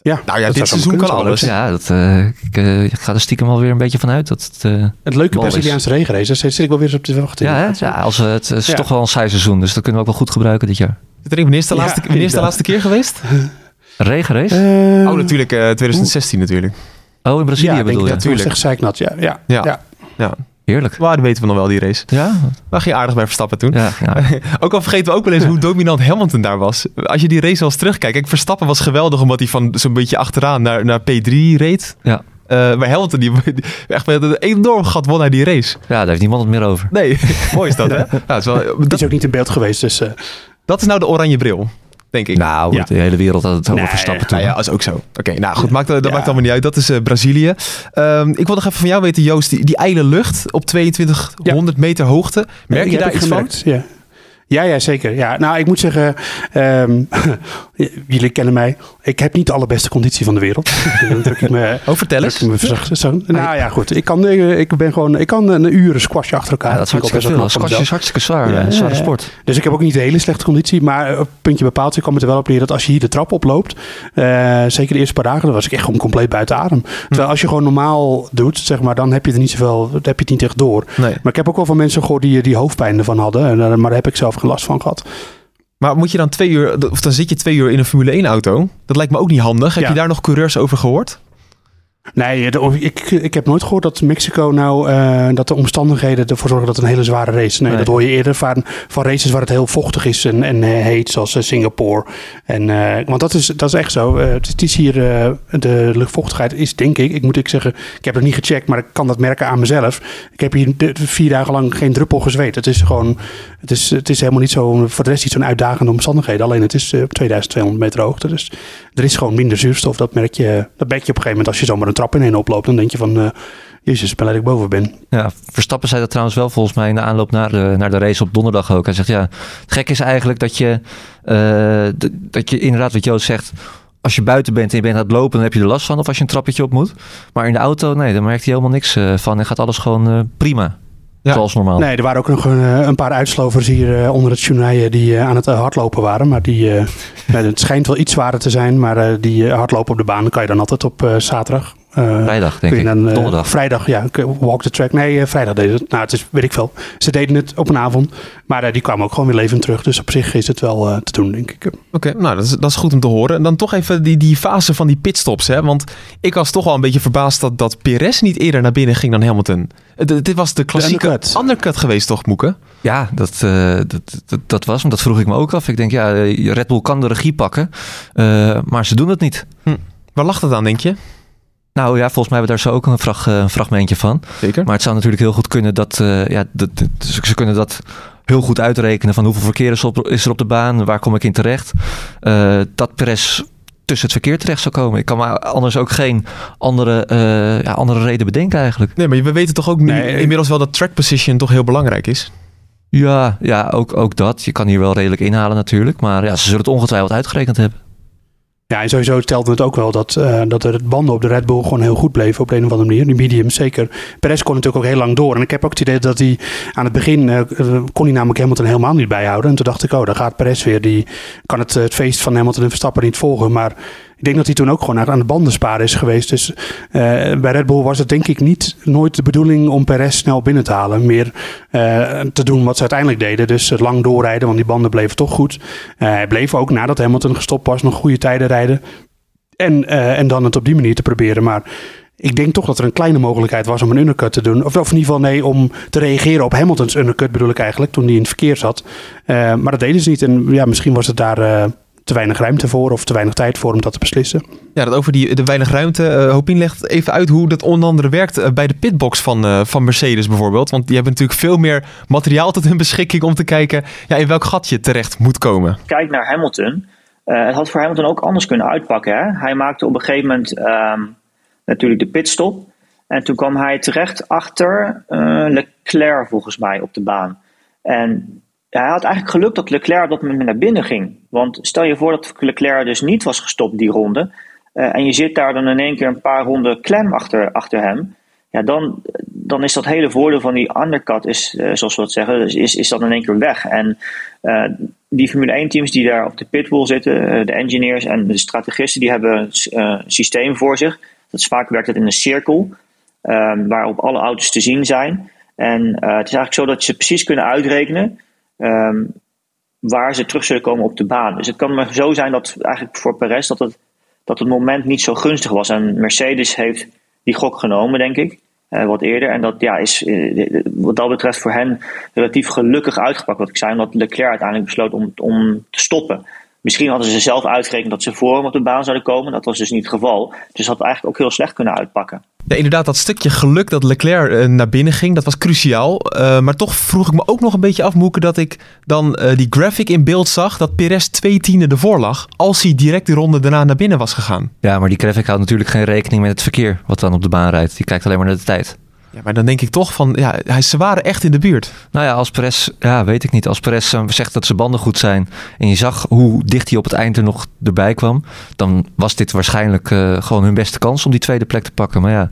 Speaker 3: Ja,
Speaker 7: Nou ja,
Speaker 3: dat
Speaker 7: dit seizoen kan alles.
Speaker 2: Ja, dat, eh, ik, eh, ik ga er stiekem alweer een beetje van uit. Dat het, eh,
Speaker 3: Het leuke
Speaker 2: is.
Speaker 3: Braziliaanse regenrace, daar zit ik wel weer eens op te wachten.
Speaker 2: ja, hè? ja, als, het is
Speaker 3: Ja.
Speaker 2: toch wel een saai seizoen, dus dat kunnen we ook wel goed gebruiken dit jaar.
Speaker 7: Wanneer is de
Speaker 3: Ja,
Speaker 7: laatste, wanneer is de laatste keer geweest?
Speaker 2: Regenrace?
Speaker 3: Eh,
Speaker 7: oh, natuurlijk, eh 2016 natuurlijk.
Speaker 2: oh, in Brazilië
Speaker 3: ja,
Speaker 2: bedoel
Speaker 3: ik
Speaker 2: je?
Speaker 3: dat. Toen was het echt zeiknat, ja. Ja,
Speaker 7: Ja.
Speaker 3: ja.
Speaker 2: Heerlijk.
Speaker 7: maar dat weten we nog wel, die race.
Speaker 2: Ja,
Speaker 7: Maar ging aardig bij Verstappen toen.
Speaker 2: ja, ja.
Speaker 7: Ook al vergeten we ook wel eens hoe dominant Hamilton daar was. Als je die race wel eens terugkijkt. Kijk, Verstappen was geweldig omdat hij van zo'n beetje achteraan naar, naar P3 reed.
Speaker 2: Ja.
Speaker 7: Eh, maar Hamilton, die, die echt met een enorm gat won hij die race.
Speaker 2: ja, daar heeft niemand het meer over.
Speaker 7: Nee, mooi is dat hè? Ja, het is wel,
Speaker 3: Dat
Speaker 7: dat,
Speaker 3: is ook niet in beeld geweest, dus... eh,
Speaker 7: dat is nou de oranje bril. Denk ik.
Speaker 2: Nou,
Speaker 3: Ja.
Speaker 2: de hele wereld had het over
Speaker 3: Nee,
Speaker 2: Verstappen toen.
Speaker 7: Nou ja, dat is ook zo. Oké, nou goed, maakt, dat
Speaker 3: Ja.
Speaker 7: maakt allemaal niet uit. Dat is eh, Brazilië. Ehm, ik wil nog even van jou weten, Joost, die, die ijle lucht op 2200 meter hoogte. Merk je daar iets van?
Speaker 3: Ja. Ja, ja, zeker. Ja, nou, ik moet zeggen, ehm, jullie kennen mij. Ik heb niet de allerbeste conditie van de wereld. Dan druk ik me,
Speaker 7: Oh, vertel eens.
Speaker 3: me zo. Nou ja, goed. Ik kan, eh, ik ben gewoon, ik kan een uur squashen achter elkaar.
Speaker 2: Ja, dat
Speaker 3: vind ik ook best wel
Speaker 2: Squash is hartstikke zwaar.
Speaker 3: Ja,
Speaker 2: eh, zware sport.
Speaker 3: Dus ik heb ook niet de hele slechte conditie. Maar op puntje bepaald, ik kwam er wel op neer dat als je hier de trap oploopt, eh, zeker de eerste paar dagen, dan was ik echt gewoon compleet buiten adem. Terwijl als je gewoon normaal doet, zeg maar, dan heb je er niet zoveel, dan heb je het niet echt door.
Speaker 7: Nee.
Speaker 3: Maar ik heb ook wel van mensen gehoord die, die hoofdpijn ervan hadden. En, eh, maar daar heb ik zelf last van gehad.
Speaker 7: Maar moet je dan twee uur, of dan zit je twee uur in een Formule 1 auto? Dat lijkt me ook niet handig. Heb
Speaker 3: Ja.
Speaker 7: je daar nog coureurs over gehoord?
Speaker 3: Nee, de- ik, ik heb nooit gehoord dat Mexico nou, eh, dat de omstandigheden ervoor zorgen dat het een hele zware race is. Nee,
Speaker 2: Nee.
Speaker 3: dat hoor je eerder van, van races waar het heel vochtig is en, en eh, heet, zoals eh, Singapore. En, eh, want dat is, dat is echt zo. Eh, het, is hier, eh, de luchtvochtigheid is denk ik, ik moet ik zeggen, ik heb het niet gecheckt, maar ik kan dat merken aan mezelf. Ik heb hier vier dagen lang geen druppel gezweet. Het is gewoon, het is, het is helemaal niet zo, voor de rest niet zo'n uitdagende omstandigheden. Alleen het is eh, op 2200 meter hoogte, dus er is gewoon minder zuurstof. Dat merk je, dat merk je op een gegeven moment als je zomaar een trap inheen oploopt. Dan denk je van, eh jezus, ik ben dat ik boven ben.
Speaker 2: Ja, Verstappen zei dat trouwens wel volgens mij in de aanloop naar de, naar de race op donderdag ook. Hij zegt ja, het gek is eigenlijk dat je, eh, dat je inderdaad wat Joost zegt, als je buiten bent en je bent aan het lopen, dan heb je er last van. Of als je een trappetje op moet. Maar in de auto, nee, daar merkt hij helemaal niks eh, van. En gaat alles gewoon eh, prima.
Speaker 7: Ja.
Speaker 2: Zoals normaal.
Speaker 3: Nee, er waren ook nog een, een paar uitslovers hier onder het journaal die eh, aan het hardlopen waren. Maar die, eh, het schijnt wel iets zwaarder te zijn, maar eh, die hardlopen op de baan kan je dan altijd op eh, zaterdag. Eh,
Speaker 2: Vrijdag, denk
Speaker 3: kun je
Speaker 2: ik.
Speaker 3: dan, eh,
Speaker 2: Donderdag.
Speaker 3: Vrijdag, ja. Walk the track. Nee, eh, vrijdag deden ze het. Nou, het is, weet ik veel. Ze deden het op een avond. Maar die kwamen ook gewoon weer levend terug. Dus op zich is het wel eh, te doen, denk ik.
Speaker 7: Oké, nou dat is, dat is goed om te horen. En dan toch even die, die fase van die pitstops. Hè? Want ik was toch wel een beetje verbaasd dat, dat Perez niet eerder naar binnen ging dan Hamilton. D- dit was de klassieke
Speaker 3: undercut.
Speaker 7: undercut geweest toch, Moeke?
Speaker 2: Ja, dat, eh, dat, dat, dat was hem. Dat vroeg ik me ook af. Ik denk, ja, Red Bull kan de regie pakken. eh, maar ze doen het niet.
Speaker 7: Waar lag dat aan, denk je?
Speaker 2: Nou ja, volgens mij hebben we daar zo ook een, frag- eh, een fragmentje van.
Speaker 7: Zeker.
Speaker 2: Maar het zou natuurlijk heel goed kunnen dat, eh, ja, dat, dat- ze, kunnen dat heel goed uitrekenen van hoeveel verkeer is, op, is er op de baan, waar kom ik in terecht. Eh, dat Perez tussen het verkeer terecht zou komen. Ik kan me anders ook geen andere, eh, ja, andere reden bedenken eigenlijk.
Speaker 7: Nee, maar we weten toch ook nu
Speaker 3: Nee,
Speaker 7: inmiddels wel dat track position toch heel belangrijk is.
Speaker 2: Ja, ja ook, ook dat. Je kan hier wel redelijk inhalen natuurlijk. Maar ja, ze zullen het ongetwijfeld uitgerekend hebben.
Speaker 3: Ja, en sowieso stelde het ook wel dat, eh, dat het banden op de Red Bull gewoon heel goed bleven op de een of andere manier. Die mediums zeker. Perez kon natuurlijk ook heel lang door. En ik heb ook het idee dat hij aan het begin eh, kon hij namelijk Hamilton helemaal niet bijhouden. En toen dacht ik, oh, daar gaat Perez weer. Die kan het, eh, het feest van Hamilton en Verstappen niet volgen. Maar ik denk dat hij toen ook gewoon aan de banden sparen is geweest. Dus eh, bij Red Bull was het denk ik niet nooit de bedoeling om Perez snel binnen te halen. Meer eh, te doen wat ze uiteindelijk deden. Dus lang doorrijden, want die banden bleven toch goed. Eh, hij bleef ook nadat Hamilton gestopt was nog goede tijden rijden. En, en dan het op die manier te proberen. Maar ik denk toch dat er een kleine mogelijkheid was om een undercut te doen. Of, of in ieder geval nee, om te reageren op Hamiltons undercut bedoel ik eigenlijk. Toen hij in het verkeer zat. Maar dat deden ze niet. En ja, misschien was het daar te weinig ruimte voor. Of te weinig tijd voor om dat te beslissen.
Speaker 7: Ja, dat over die, de weinig ruimte. eh Hopien legt even uit hoe dat onder andere werkt eh, bij de pitbox van, eh, van Mercedes bijvoorbeeld. Want die hebben natuurlijk veel meer materiaal tot hun beschikking om te kijken ja, in welk gat je terecht moet komen.
Speaker 1: Kijk naar Hamilton. Eh, het had voor Hamilton ook anders kunnen uitpakken. Hè? Hij maakte op een gegeven moment ehm, natuurlijk de pitstop. En toen kwam hij terecht achter eh, Leclerc volgens mij op de baan. En hij had eigenlijk geluk dat Leclerc dat moment naar binnen ging. Want stel je voor dat Leclerc dus niet was gestopt die ronde. eh, en je zit daar dan in één keer een paar ronden klem achter, achter hem. Ja, dan, dan is dat hele voordeel van die undercut, is, eh, zoals we dat zeggen, is, is, is dat in één keer weg. En eh, die Formule 1 teams die daar op de pitwall zitten, de engineers en de strategisten, die hebben een systeem voor zich. Dat vaak werkt het in een cirkel, waarop alle auto's te zien zijn. En het is eigenlijk zo dat ze precies kunnen uitrekenen ehm, waar ze terug zullen komen op de baan. Dus het kan maar zo zijn dat eigenlijk voor Perez dat het, dat het moment niet zo gunstig was. En Mercedes heeft die gok genomen, denk ik. eh, wat eerder. En dat ja, is eh, wat dat betreft voor hen relatief gelukkig uitgepakt. Wat ik zei, omdat Leclerc uiteindelijk besloot om, om te stoppen. Misschien hadden ze zelf uitgerekend dat ze voor hem op de baan zouden komen. Dat was dus niet het geval. Dus dat had eigenlijk ook heel slecht kunnen uitpakken.
Speaker 7: Ja, inderdaad, dat stukje geluk dat Leclerc eh, naar binnen ging, dat was cruciaal. Uh, maar toch vroeg ik me ook nog een beetje af, Moeke, dat ik dan uh, die graphic in beeld zag dat Perez twee tienden ervoor lag, als hij direct de ronde daarna naar binnen was gegaan.
Speaker 2: Ja, maar die graphic houdt natuurlijk geen rekening met het verkeer wat dan op de baan rijdt. Die kijkt alleen maar naar de tijd.
Speaker 7: Ja, maar dan denk ik toch van, ja, hij, ze waren echt in de buurt.
Speaker 2: Nou ja, als Perez, ja, weet ik niet. Als Perez uh, zegt dat zijn banden goed zijn en je zag hoe dicht hij op het eind er nog erbij kwam, dan was dit waarschijnlijk uh, gewoon hun beste kans om die tweede plek te pakken. Maar ja,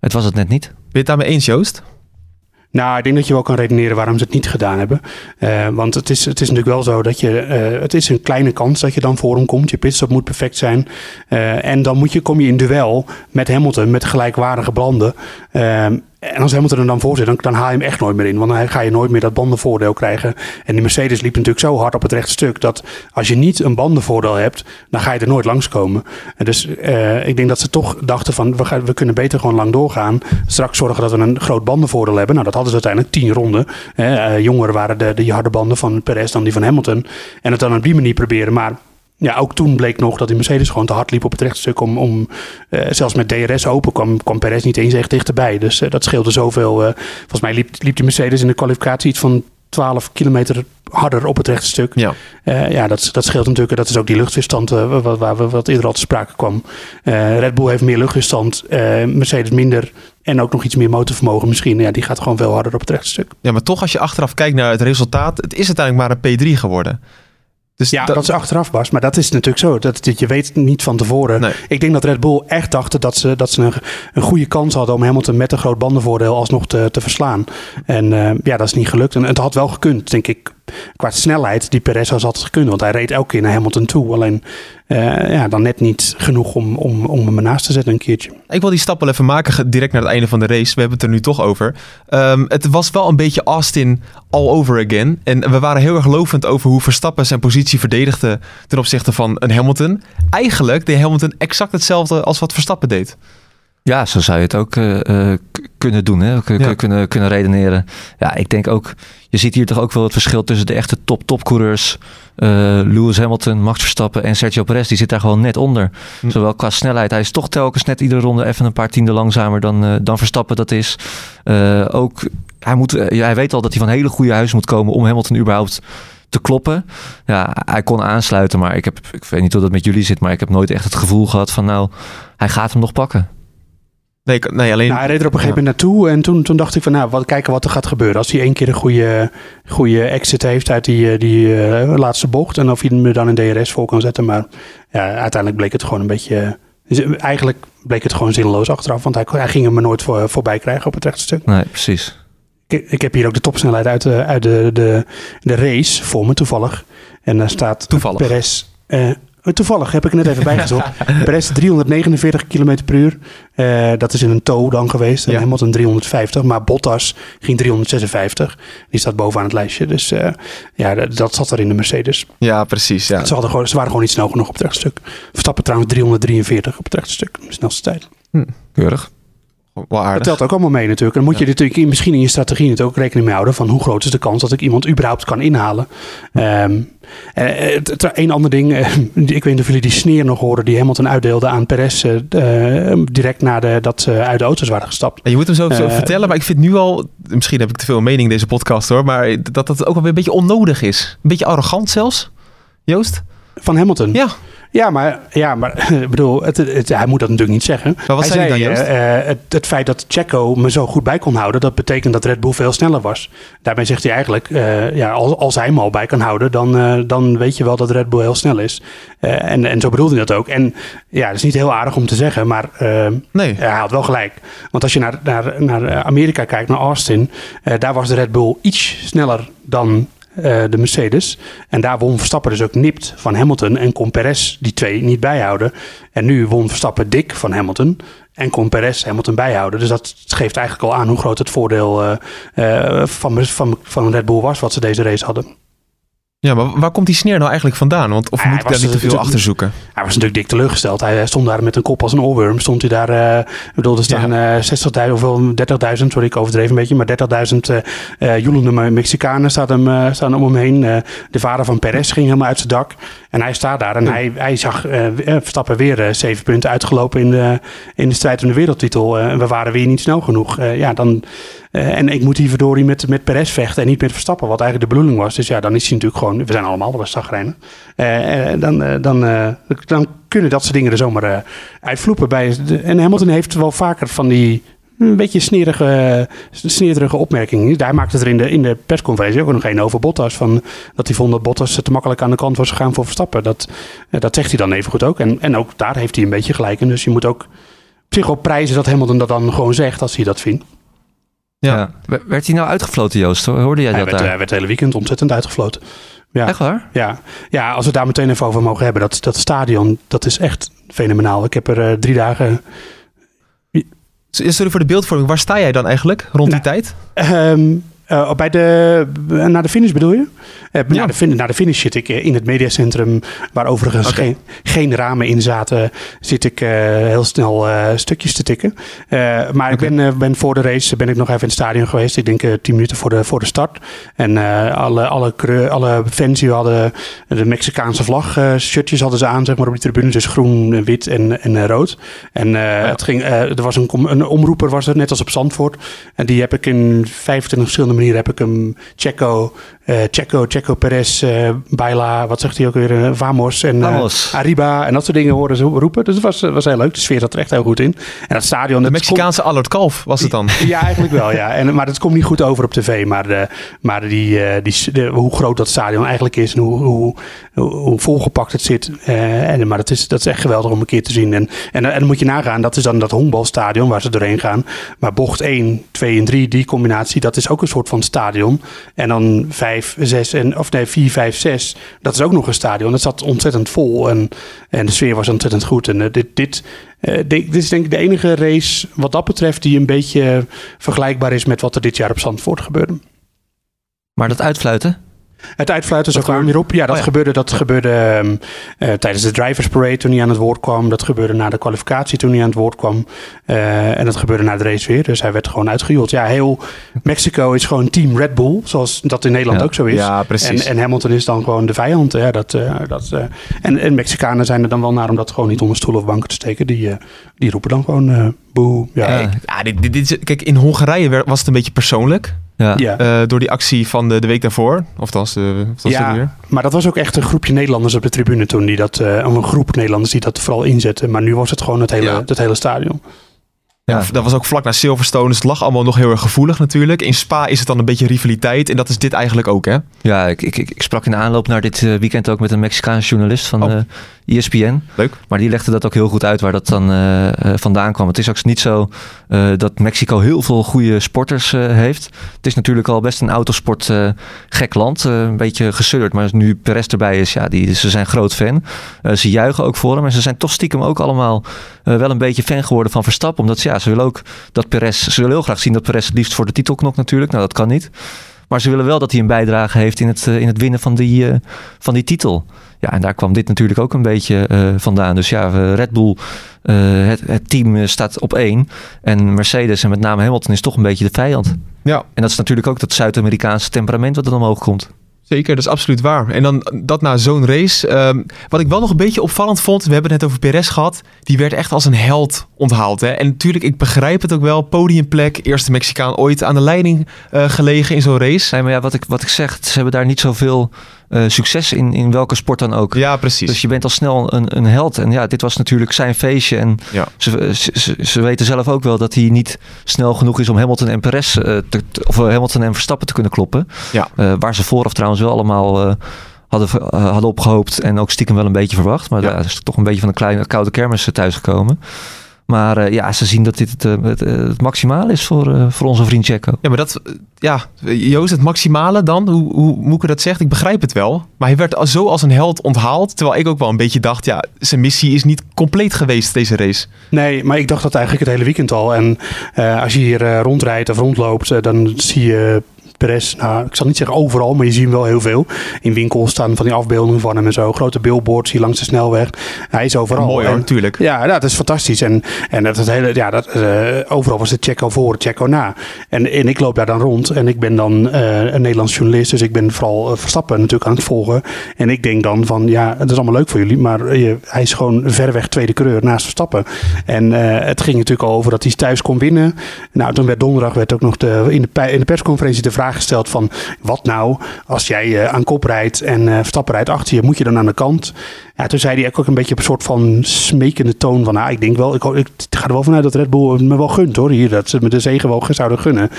Speaker 2: het was het net niet. Ben
Speaker 7: je het daarmee eens, Joost?
Speaker 3: Nou, ik denk dat je wel kan redeneren waarom ze het niet gedaan hebben. Uh, want het is, het is natuurlijk wel zo dat je. Uh, het is een kleine kans dat je dan voor hem komt. Je pitstop moet perfect zijn. Uh, en dan moet je, kom je in duel met Hamilton met gelijkwaardige banden. En als Hamilton er dan voor zit, dan, dan haal je hem echt nooit meer in. Want dan ga je nooit meer dat bandenvoordeel krijgen. En die Mercedes liep natuurlijk zo hard op het rechte stuk... dat als je niet een bandenvoordeel hebt, dan ga je er nooit langskomen. En dus uh, ik denk dat ze toch dachten van... We, gaan, we kunnen beter gewoon lang doorgaan. Straks zorgen dat we een groot bandenvoordeel hebben. Nou, dat hadden ze uiteindelijk tien ronden. Uh, jonger waren de, de harde banden van Perez dan die van Hamilton. En het dan op die manier proberen. Maar ja, ook toen bleek nog dat die Mercedes gewoon te hard liep op het rechtstuk. Om, om uh, zelfs met DRS open kwam, kwam Perez niet eens echt dichterbij. Dus uh, dat scheelde zoveel. Uh, volgens mij liep, liep die Mercedes in de kwalificatie iets van 12 kilometer harder op het rechtstuk. Ja, ja dat, dat scheelt natuurlijk. Dat is ook die luchtweerstand wat, waar we wat eerder al te sprake kwam. Red Bull heeft meer luchtweerstand, Mercedes minder. En ook nog iets meer motorvermogen misschien. Ja, die gaat gewoon veel harder op het rechtstuk.
Speaker 7: Ja, maar toch als je achteraf kijkt naar het resultaat. Het is uiteindelijk maar een P3 geworden.
Speaker 3: Dus ja, dat, dat is achteraf was. Maar dat is natuurlijk zo. Dat, dat je weet niet van tevoren. Ik denk dat Red Bull echt dachten dat ze, dat ze een, een goede kans hadden om Hamilton met een groot bandenvoordeel alsnog te, te verslaan. En uh, ja, dat is niet gelukt. En het had wel gekund, denk ik qua snelheid die Perez had gekund. Want hij reed elke keer naar Hamilton toe. Alleen ja, dan net niet genoeg om, om, om hem ernaast te zetten een keertje.
Speaker 7: Ik wil die stap wel even maken direct naar het einde van de race. We hebben het er nu toch over. Um, het was wel een beetje Austin all over again. En we waren heel erg lovend over hoe Verstappen zijn positie verdedigde ten opzichte van een Hamilton. Eigenlijk deed Hamilton exact hetzelfde als wat Verstappen deed.
Speaker 2: Ja, zo zou je het ook uh, kunnen doen, hè? ja. kunnen, kunnen redeneren. Ja, ik denk ook, je ziet hier toch ook wel het verschil tussen de echte top-topcoureurs. Uh, Lewis Hamilton, Max Verstappen en Sergio Perez, die zit daar gewoon net onder. Hm. Zowel qua snelheid, hij is toch telkens net iedere ronde even een paar tienden langzamer dan, uh, dan Verstappen dat is. ook, hij, moet, hij weet al dat hij van hele goede huis moet komen om Hamilton überhaupt te kloppen. Ja, hij kon aansluiten, maar ik, heb, ik weet niet hoe dat met jullie zit, maar ik heb nooit echt het gevoel gehad van nou, hij gaat hem nog pakken.
Speaker 7: Nee, nee alleen...
Speaker 3: Nou, hij reed er op een gegeven moment naartoe en toen, toen dacht ik van nou, wat, kijken wat er gaat gebeuren. Als hij één keer een goede, goede exit heeft uit die, eh, die uh, laatste bocht en of hij hem dan een DRS voor kan zetten. Maar ja, uiteindelijk bleek het gewoon een beetje... Dus eigenlijk bleek het gewoon zinloos achteraf, want hij, hij ging hem nooit voor, voorbij krijgen op het rechte stuk.
Speaker 2: Nee, precies.
Speaker 3: Ik, ik heb hier ook de topsnelheid uit, de, uit de, de, de race voor me toevallig. En daar staat
Speaker 7: toevallig.
Speaker 3: Perez... Uh, Toevallig heb ik net even bijgezocht. Perez 349 km per uur. Uh, dat is in een tow dan geweest. Ja. Hamilton 350. Maar Bottas ging 356. Die staat bovenaan het lijstje. Dus uh, ja, dat, dat, zat er in de Mercedes.
Speaker 7: Ja, precies. Ja.
Speaker 3: Ze, hadden gewoon, ze waren gewoon niet snel genoeg op het rechtstuk. Verstappen trouwens 343 op het rechtstuk. Snelste tijd.
Speaker 7: Hm, keurig.
Speaker 3: Dat telt ook allemaal mee natuurlijk. En dan moet je natuurlijk misschien in je strategie het ook rekening mee houden van hoe groot is de kans dat ik iemand überhaupt kan inhalen. Um, een ander ding, eh, ik weet niet of jullie die sneer nog horen die Hamilton uitdeelde aan Perez uh, direct nadat ze uit de auto's waren gestapt.
Speaker 7: En je moet hem zo, zo vertellen, maar ik vind nu al, misschien heb ik te veel mening in deze podcast hoor, maar dat dat ook wel weer een beetje onnodig is. Een beetje arrogant zelfs. Joost?
Speaker 3: Van Hamilton?
Speaker 7: Ja.
Speaker 3: Ja, maar, ja, maar ik bedoel, het, het, hij moet dat natuurlijk niet zeggen.
Speaker 7: Maar wat
Speaker 3: hij
Speaker 7: zei hij dan,
Speaker 3: uh, het, het, feit dat Checo me zo goed bij kon houden, dat betekent dat Red Bull veel sneller was. Daarmee zegt hij eigenlijk, uh, ja, als, als hij hem al bij kan houden, dan, dan weet je wel dat Red Bull heel snel is. en, en zo bedoelde hij dat ook. En ja, dat is niet heel aardig om te zeggen, maar
Speaker 7: nee.
Speaker 3: hij had wel gelijk. Want als je naar, naar, naar Amerika kijkt, naar Austin, daar was de Red Bull iets sneller dan uh, de Mercedes. En daar won Verstappen dus ook nipt van Hamilton en kon Perez die twee niet bijhouden. En nu won Verstappen dik van Hamilton en kon Perez Hamilton bijhouden. Dus dat geeft eigenlijk al aan hoe groot het voordeel uh, van, van, van Red Bull was wat ze deze race hadden.
Speaker 7: Ja, maar waar komt die sneer nou eigenlijk vandaan? Want, of moet ik daar niet te veel achter zoeken?
Speaker 3: Hij was natuurlijk dik teleurgesteld. Hij stond daar met een kop als een oorworm. Stond hij daar, eh, ik bedoel, er staan eh 60.000, of wel 30.000, sorry, ik overdreven een beetje, maar 30.000 eh eh joelende Me- Mexicanen staan, hem, eh, staan om hem heen. Eh, de vader van Perez ging helemaal uit zijn dak. En hij staat daar en hij, hij zag eh, eh, Verstappen weer eh, zeven punten uitgelopen in de, in de strijd om de wereldtitel. Eh, en we waren weer niet snel genoeg. Eh, ja, dan, eh, en ik moet hier verdorie met, met Perez vechten en niet met Verstappen, wat eigenlijk de bedoeling was. Dus ja, dan is hij natuurlijk gewoon, we zijn allemaal wel zagrijnen. Eh, eh, dan, eh, dan, dan kunnen dat soort dingen er zomaar uitvloepen. Bij, en Hamilton heeft wel vaker van die een beetje snerige, snerige opmerkingen. Hij maakte het er in de, in de persconferentie ook nog een over Bottas. Van, dat hij vond dat Bottas te makkelijk aan de kant was gegaan voor Verstappen. Dat, dat zegt hij dan even goed ook. En, en ook daar heeft hij een beetje gelijk in. Dus je moet ook op zich wel prijzen dat Hamilton dat dan gewoon zegt als hij dat vindt.
Speaker 7: Ja.
Speaker 2: Werd hij nou uitgefloten, Joost? Hoorde jij
Speaker 3: Hij
Speaker 2: dat
Speaker 3: werd,
Speaker 2: daar?
Speaker 3: hij werd het hele weekend ontzettend uitgefloten. Ja.
Speaker 2: Echt waar?
Speaker 3: Ja, ja, als we het daar meteen even over mogen hebben. Dat, dat stadion, dat is echt fenomenaal. Ik heb er eh, drie dagen...
Speaker 7: Sorry voor de beeldvorming. Waar sta jij dan eigenlijk rond die
Speaker 3: Nou,
Speaker 7: tijd?
Speaker 3: Ehm, eh, bij de, naar de finish bedoel je? Eh,
Speaker 7: Ja.
Speaker 3: naar, de fin- naar de finish zit ik eh, in het mediacentrum, waar overigens geen, geen ramen in zaten, zit ik eh, heel snel eh, stukjes te tikken. Eh, maar ik ben, eh, ben voor de race ben ik nog even in het stadion geweest. Ik denk eh, tien minuten voor de, voor de start. En eh, alle, alle, alle fans die hadden de Mexicaanse vlag eh, shirtjes hadden ze aan, zeg maar, op die tribune. Dus groen, eh, wit en, en eh, rood. En eh, het ging, eh, er was een, een omroeper, was er, net als op Zandvoort. En die heb ik in 25 verschillende manieren heb ik hem Checo, eh Checo, Checo Perez, eh Baila, wat zegt hij ook weer, eh, Vamos en
Speaker 2: Vamos.
Speaker 3: Arriba en dat soort dingen horen ze roepen. Dus het was, was heel leuk. De sfeer zat er echt heel goed in. En dat stadion...
Speaker 7: De Mexicaanse Allard Kalf was het dan.
Speaker 3: ja, eigenlijk wel, ja. En, maar dat komt niet goed over op tv. Maar, de, maar die, die, de- hoe groot dat stadion eigenlijk is en hoe, hoe, hoe, volgepakt het zit. en, maar dat is, dat is echt geweldig om een keer te zien. En, en, en dan moet je nagaan, dat is dan dat honkbalstadion waar ze doorheen gaan. Maar bocht 1, 2 en 3, die combinatie, dat is ook een soort van stadion. En dan 5, 6 en, of nee, 4, 5, 6, dat is ook nog een stadion. Dat zat ontzettend vol en, en de sfeer was ontzettend goed. En eh, dit, dit, eh, de- dit is denk ik de enige race wat dat betreft die een beetje vergelijkbaar is met wat er dit jaar op Zandvoort gebeurde.
Speaker 2: Maar dat uitfluiten?
Speaker 3: Het uitfluiten zo kwam weer op. Ja, dat
Speaker 2: Oh
Speaker 3: gebeurde, dat gebeurde ehm, eh, tijdens de Drivers Parade toen hij aan het woord kwam. Dat gebeurde na de kwalificatie toen hij aan het woord kwam. Eh, en dat gebeurde na de race weer. Dus hij werd gewoon uitgejoeld. Ja, heel Mexico is gewoon team Red Bull. Zoals dat in Nederland ook zo is.
Speaker 7: Ja, precies.
Speaker 3: En, en Hamilton is dan gewoon de vijand. Ja, dat, eh, dat, en, en Mexicanen zijn er dan wel naar om dat gewoon niet onder stoelen of banken te steken. Die, die roepen dan gewoon boe. Ja,
Speaker 2: Ja.
Speaker 3: Ja,
Speaker 7: dit, dit, dit is- kijk, in Hongarije was het een beetje persoonlijk.
Speaker 2: Ja.
Speaker 7: eh, door die actie van de, de week daarvoor. Of dat was de, of
Speaker 3: Ja. maar dat was ook echt een groepje Nederlanders op de tribune toen. Die dat, eh, een groep Nederlanders die dat vooral inzetten. Maar nu was het gewoon het hele,
Speaker 7: Ja.
Speaker 3: het hele stadion.
Speaker 7: Ja, dat was ook vlak na Silverstone. Dus het lag allemaal nog heel erg gevoelig natuurlijk. In Spa is het dan een beetje rivaliteit. En dat is dit eigenlijk ook, hè?
Speaker 2: Ja, ik, ik, ik sprak in de aanloop naar dit eh, weekend ook met een Mexicaanse journalist van
Speaker 7: Oh.
Speaker 2: eh, ESPN.
Speaker 7: Leuk.
Speaker 2: Maar die legde dat ook heel goed uit waar dat dan eh, vandaan kwam. Het is ook niet zo dat Mexico heel veel goede sporters heeft. Het is natuurlijk al best een autosport gek land. een beetje gesudderd. Maar nu Perez erbij is, ja, die, ze zijn groot fan. Ze juichen ook voor hem. En ze zijn toch stiekem ook allemaal wel een beetje fan geworden van Verstappen. Omdat ze, ja, ze willen ook dat Perez... Ze willen heel graag zien dat Perez het liefst voor de titel knokt natuurlijk. Nou, dat kan niet. Maar ze willen wel dat hij een bijdrage heeft in het, eh, in het winnen van die, eh, van die titel. Ja, en daar kwam dit natuurlijk ook een beetje eh, vandaan. Dus ja, Red Bull, het, het team staat op één. En Mercedes en met name Hamilton is toch een beetje de vijand.
Speaker 7: Ja,
Speaker 2: En dat is natuurlijk ook dat Zuid-Amerikaanse temperament wat er omhoog komt.
Speaker 7: Zeker. Dat is absoluut waar. En dan dat na zo'n race. ehm, wat ik wel nog een beetje opvallend vond. We hebben het net over Perez gehad. Die werd echt als een held onthaald. Hè? En natuurlijk, ik begrijp het ook wel. Podiumplek. Eerste Mexicaan ooit aan de leiding eh, gelegen in zo'n race.
Speaker 2: Nee, maar ja, wat ik, wat ik zeg, ze hebben daar niet zoveel eh, succes in, in welke sport dan ook.
Speaker 7: Ja, precies.
Speaker 2: Dus je bent al snel een, een held. En ja, dit was natuurlijk zijn feestje. En
Speaker 7: Ja.
Speaker 2: ze, ze, weten zelf ook wel dat hij niet snel genoeg is om Hamilton en Perez, eh, te, of eh, Hamilton en Verstappen te kunnen kloppen.
Speaker 7: Ja.
Speaker 2: Waar ze vooraf trouwens wel allemaal hadden, hadden opgehoopt en ook stiekem wel een beetje verwacht. Maar
Speaker 7: Ja.
Speaker 2: ja. is toch een beetje van een kleine koude kermis thuisgekomen. Maar eh, ja, ze zien dat dit het, eh, het, eh, het maximaal is voor, eh, voor onze vriend Checo.
Speaker 7: Ja, maar dat, ja, Joost, het maximale dan, hoe, hoe moet ik dat zeggen? Ik begrijp het wel. Maar hij werd al zo als een held onthaald. Terwijl ik ook wel een beetje dacht, ja, zijn missie is niet compleet geweest, deze race.
Speaker 3: Nee, maar ik dacht dat eigenlijk het hele weekend al. En eh, als je hier eh, rondrijdt of rondloopt, dan zie je Perez, nou, ik zal niet zeggen overal, maar je ziet hem wel heel veel. In winkels staan van die afbeeldingen van hem en zo. Grote billboards hier langs de snelweg. Hij is overal.
Speaker 7: Mooi hoor, natuurlijk.
Speaker 3: ja, ja, dat is fantastisch. En, en dat het hele, ja, dat, eh, overal was de Checo voor, Checo na. En, en ik loop daar dan rond en ik ben dan eh, een Nederlands journalist, dus ik ben vooral eh, Verstappen natuurlijk aan het volgen. En ik denk dan van, ja, het is allemaal leuk voor jullie, maar eh, hij is gewoon verreweg tweede coureur naast Verstappen. En het ging natuurlijk al over dat hij thuis kon winnen. Nou, toen werd donderdag werd ook nog de, in, de, in de persconferentie de vraag gesteld van, wat nou als jij eh, aan kop rijdt en eh, Verstappen rijdt achter je, moet je dan aan de kant? Ja, toen zei hij ook een beetje op een soort van smekende toon van, nou, ik denk wel, ik, ik ga er wel vanuit dat Red Bull me wel gunt hoor, hier, dat ze me de zegen wel zouden gunnen.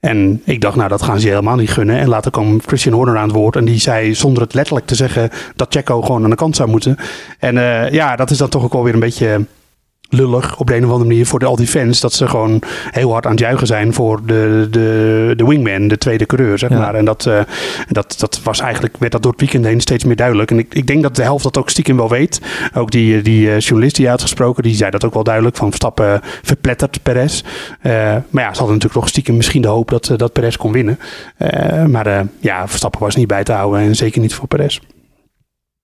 Speaker 3: En ik dacht, nou, dat gaan ze helemaal niet gunnen. En later kwam Christian Horner aan het woord. En die zei, zonder het letterlijk te zeggen, dat Checo gewoon aan de kant zou moeten. En eh, ja, dat is dan toch ook wel weer een beetje lullig op de een of andere manier voor de, al die fans. Dat ze gewoon heel hard aan het juichen zijn voor de, de, de wingman, de tweede coureur, zeg
Speaker 2: Ja.
Speaker 3: maar. En dat, eh, dat, dat was eigenlijk, werd dat door het weekend heen steeds meer duidelijk. En ik, ik denk dat de helft dat ook stiekem wel weet. Ook die, die eh, journalist die uitgesproken, die zei dat ook wel duidelijk. Van Verstappen verplettert Perez. Eh, maar ja, ze hadden natuurlijk nog stiekem misschien de hoop dat, eh, dat Perez kon winnen. Eh, maar eh, ja, Verstappen was niet bij te houden. En zeker niet voor Perez.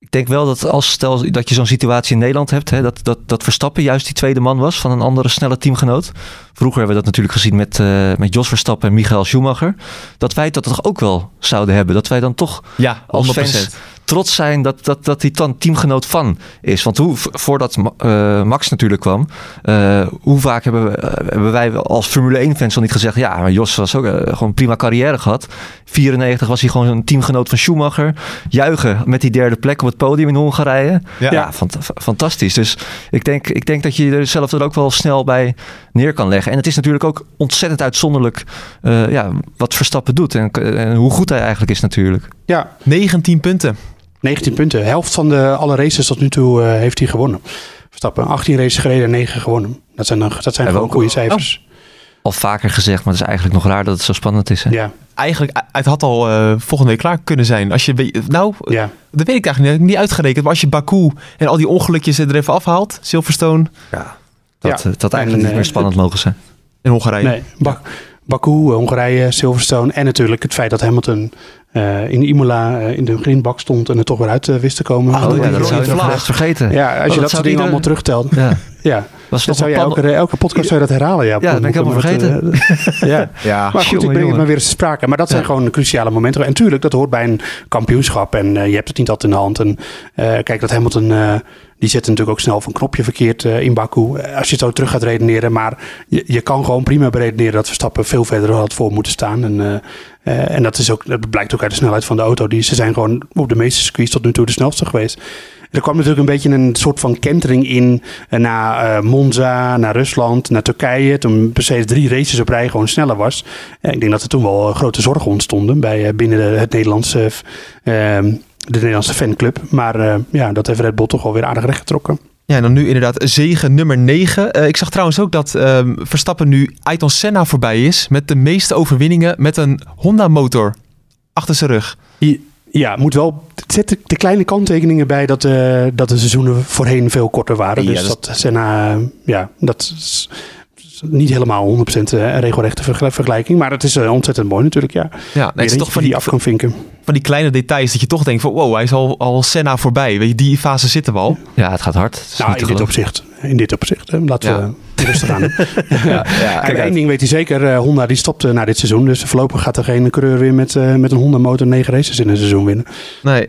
Speaker 2: Ik denk wel dat als stel dat je zo'n situatie in Nederland hebt, hè, dat, dat, dat Verstappen juist die tweede man was van een andere snelle teamgenoot. Vroeger hebben we dat natuurlijk gezien met, eh, met Jos Verstappen en Michael Schumacher. Dat wij dat toch ook wel zouden hebben. Dat wij dan toch
Speaker 7: Ja, 100%.
Speaker 2: als fans trots zijn dat, dat, dat hij dan teamgenoot van is. Want hoe, voordat eh, Max natuurlijk kwam, eh, hoe vaak hebben, we, eh, hebben wij als Formule 1 fans al niet gezegd, ja, maar Jos was ook gewoon een prima carrière gehad. 94 was hij gewoon een teamgenoot van Schumacher. Juichen met die derde plek op het podium in Hongarije.
Speaker 7: Ja.
Speaker 2: Ja, fant- f- fantastisch. Dus ik denk, ik denk dat je er zelf er ook wel snel bij neer kan leggen. En het is natuurlijk ook ontzettend uitzonderlijk ja, wat Verstappen doet. En, en hoe goed hij eigenlijk is natuurlijk.
Speaker 3: Ja,
Speaker 7: 19 punten.
Speaker 3: 19 punten. Helft van de, alle races tot nu toe eh, heeft hij gewonnen. Verstappen, 18 races gereden en 9 gewonnen. Dat zijn, dan, dat zijn gewoon goede cijfers.
Speaker 2: Al vaker gezegd, maar het is eigenlijk nog raar dat het zo spannend is. Hè?
Speaker 3: Ja,
Speaker 7: Eigenlijk, het had al eh, volgende week klaar kunnen zijn. Als je, nou,
Speaker 3: ja.
Speaker 7: dat weet ik eigenlijk niet, heb ik niet uitgerekend. Maar als je Baku en al die ongelukjes er even afhaalt, Silverstone
Speaker 2: Dat,
Speaker 3: Ja.
Speaker 2: eh, dat eigenlijk
Speaker 3: En,
Speaker 2: niet
Speaker 3: eh,
Speaker 2: meer spannend mogen zijn.
Speaker 7: en Hongarije.
Speaker 3: Nee, Bak, Baku, eh, Hongarije, Silverstone. En natuurlijk het feit dat Hamilton eh, in Imola eh, in de grindbak stond en er toch weer uit eh, wist te komen.
Speaker 7: Oh,
Speaker 3: ja,
Speaker 7: die
Speaker 2: ja, dat zou je nog
Speaker 7: vlag.
Speaker 2: echt vergeten.
Speaker 3: ja, als je
Speaker 2: dat
Speaker 3: dat, soort dingen allemaal terugtelt.
Speaker 2: Ja.
Speaker 3: Ja,
Speaker 2: Was
Speaker 3: dat zou je elke, elke podcast zou je dat herhalen. Ja,
Speaker 2: Ja, dat ben ik helemaal
Speaker 3: vergeten. ja.
Speaker 7: Ja.
Speaker 3: Maar goed, ik breng het maar weer eens te sprake. Maar dat zijn
Speaker 2: Ja.
Speaker 3: gewoon cruciale momenten. En natuurlijk, dat hoort bij een kampioenschap. En eh, je hebt het niet altijd in de hand. En eh, kijk, dat Hamilton, eh, die zet natuurlijk ook snel van knopje verkeerd eh, in Baku. Als je zo terug gaat redeneren. Maar je, je kan gewoon prima beredeneren dat Verstappen veel verder had voor moeten staan. En, eh, eh, en dat, is ook, dat blijkt ook uit de snelheid van de auto. Die, ze zijn gewoon op de meeste circuits tot nu toe de snelste geweest. Er kwam natuurlijk een beetje een soort van kentering in naar Monza, naar Rusland, naar Turkije. Toen Mercedes drie races op rij gewoon sneller was. Eh, ik denk dat er toen wel grote zorgen ontstonden bij, binnen het Nederlandse, de Nederlandse fanclub. Maar eh, ja, dat heeft Red Bull toch wel weer aardig rechtgetrokken.
Speaker 7: Ja, en dan nu inderdaad zegen nummer 9. ik zag trouwens ook dat ehm, Verstappen nu Ayrton Senna voorbij is. Met de meeste overwinningen met een Honda-motor achter zijn rug.
Speaker 3: Ja, moet wel. Het zet de, kleine kanttekeningen bij dat, eh, dat de seizoenen voorheen veel korter waren.
Speaker 7: Ja,
Speaker 3: dus
Speaker 7: dat
Speaker 3: dat, Senna, eh, ja, dat niet helemaal 100% een regelrechte vergel- vergelijking. Maar het is eh, ontzettend mooi natuurlijk, ja.
Speaker 7: Ja, nee, het is toch van
Speaker 3: die
Speaker 7: die,
Speaker 3: af kan vinken.
Speaker 7: van die kleine details dat je toch denkt van wow, hij is al, al Senna voorbij. Weet je, die fase zitten we al.
Speaker 2: Ja, het gaat hard. Het
Speaker 3: Nou, in dit
Speaker 2: geloven.
Speaker 3: opzicht. In dit opzicht. hè. Laten
Speaker 7: Ja.
Speaker 3: we rustig aan.
Speaker 2: Ja, ja,
Speaker 3: Kijk, één ding weet hij zeker. eh, Honda die stopt eh, na dit seizoen. Dus voorlopig gaat er geen coureur weer met, eh, met een Honda motor negen races in een seizoen winnen.
Speaker 7: Nee.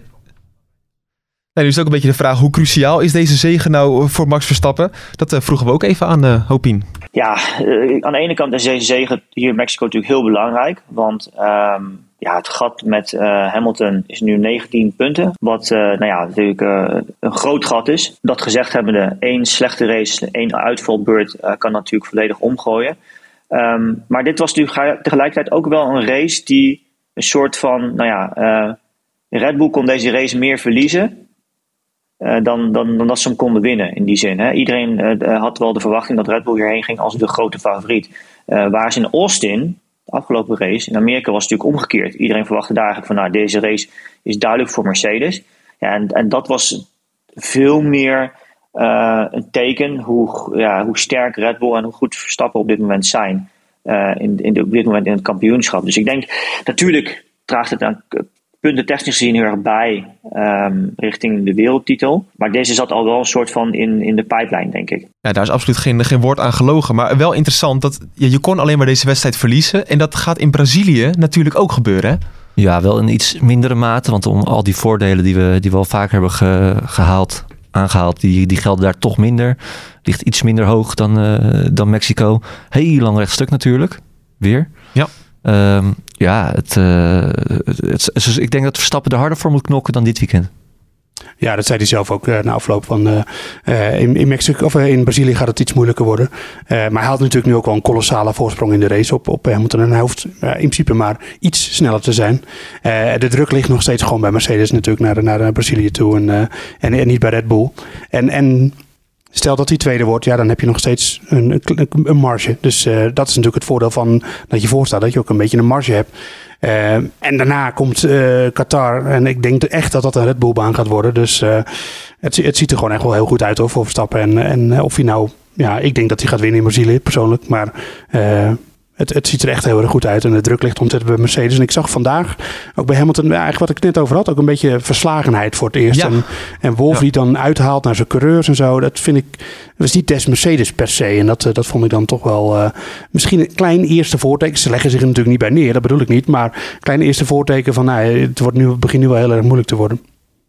Speaker 7: Nu is ook een beetje de vraag, hoe cruciaal is deze zegen nou voor Max Verstappen? Dat eh, vroegen we ook even aan eh Hopien.
Speaker 1: Ja, eh, aan de ene kant is deze zege hier in Mexico natuurlijk heel belangrijk. Want ehm, ja, het gat met eh, Hamilton is nu 19 punten. Wat eh, nou ja, natuurlijk eh, een groot gat is. Dat gezegd hebbende, één slechte race, één uitvalbeurt eh, kan natuurlijk volledig omgooien. Ehm, maar dit was natuurlijk tegelijkertijd ook wel een race die een soort van, nou ja, eh, Red Bull kon deze race meer verliezen. Eh, dan, dan, dan dat ze hem konden winnen in die zin. Hè. Iedereen eh, had wel de verwachting dat Red Bull hierheen ging als de grote favoriet. Eh, waar ze in Austin, de afgelopen race, in Amerika was het natuurlijk omgekeerd. Iedereen verwachtte daar eigenlijk van, nou, deze race is duidelijk voor Mercedes. En, en dat was veel meer eh, een teken hoe, ja, hoe sterk Red Bull en hoe goed Verstappen op dit moment zijn. uh, in, in op dit moment in het kampioenschap. Dus ik denk, natuurlijk draagt het aan punten technisch gezien heel erg bij um, richting de wereldtitel. Maar deze zat al wel een soort van in, in de pipeline, denk ik.
Speaker 7: Ja, daar is absoluut geen, geen woord aan gelogen. Maar wel interessant dat je, je kon alleen maar deze wedstrijd verliezen. En dat gaat in Brazilië natuurlijk ook gebeuren. Hè?
Speaker 2: Ja, wel in iets mindere mate. Want om al die voordelen die we, die we al vaker hebben gehaald, aangehaald, die, die gelden daar toch minder. Ligt iets minder hoog dan, uh, dan Mexico. Heel lang rechtstuk natuurlijk. Weer.
Speaker 7: Ja.
Speaker 2: Um, ja, het, uh, het, het, ik denk dat Verstappen er harder voor moet knokken dan dit weekend.
Speaker 3: Ja, dat zei hij zelf ook uh, na afloop van uh, in, Mexico, of, in Brazilië gaat het iets moeilijker worden. maar hij had natuurlijk nu ook wel een kolossale voorsprong in de race op, op Hamilton. En hij hoeft in principe maar iets sneller te zijn. de druk ligt nog steeds gewoon bij Mercedes natuurlijk naar, naar Brazilië toe en, en, en, niet bij Red Bull. En, en Stel dat hij tweede wordt, ja, dan heb je nog steeds een, een marge. Dus uh, dat is natuurlijk het voordeel van dat je voorstaat, dat je ook een beetje een marge hebt. Uh, en daarna komt uh, Qatar. En ik denk echt dat dat een Red Bull baan gaat worden. Dus het, het, ziet er gewoon echt wel heel goed uit hoor, voor Verstappen. En, en of hij nou, ja, ik denk dat hij gaat winnen in Brazilië persoonlijk. Maar het, het, ziet er echt heel erg goed uit en de druk ligt ontzettend bij Mercedes. En ik zag vandaag ook bij Hamilton, eigenlijk wat ik net over had, ook een beetje verslagenheid voor het eerst. En, en Wolf die dan uithaalt naar zijn coureurs en zo, dat vind ik, was niet des Mercedes per se. En dat, eh, dat vond ik dan toch wel uh, misschien een klein eerste voorteken. Ze leggen zich er natuurlijk niet bij neer, dat bedoel ik niet. Maar een klein eerste voorteken van, nou, het wordt nu, begint nu wel heel erg moeilijk te worden.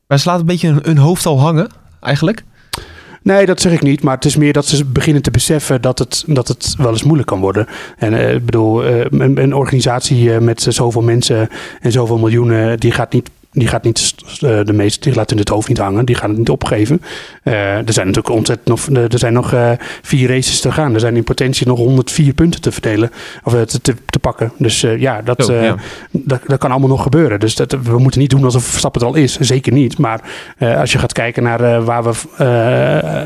Speaker 7: Maar ze laten een beetje hun hoofd al hangen, eigenlijk.
Speaker 3: Nee, dat zeg ik niet. Maar het is meer dat ze beginnen te beseffen dat het, dat het wel eens moeilijk kan worden. En uh, ik bedoel, uh, een, een, organisatie uh, met zoveel mensen en zoveel miljoenen, die gaat niet die gaat niet uh, de meeste, die laat in het hoofd niet hangen. Die gaan het niet opgeven. Uh, er zijn natuurlijk ontzettend nog, er zijn nog uh, vier races te gaan. Er zijn in potentie nog 104 punten te verdelen of te, te, te pakken. Dus ja, dat, oh, ja. dat, dat, kan allemaal nog gebeuren. Dus dat, we moeten niet doen alsof Verstappen er al is. Zeker niet. Maar als je gaat kijken naar waar we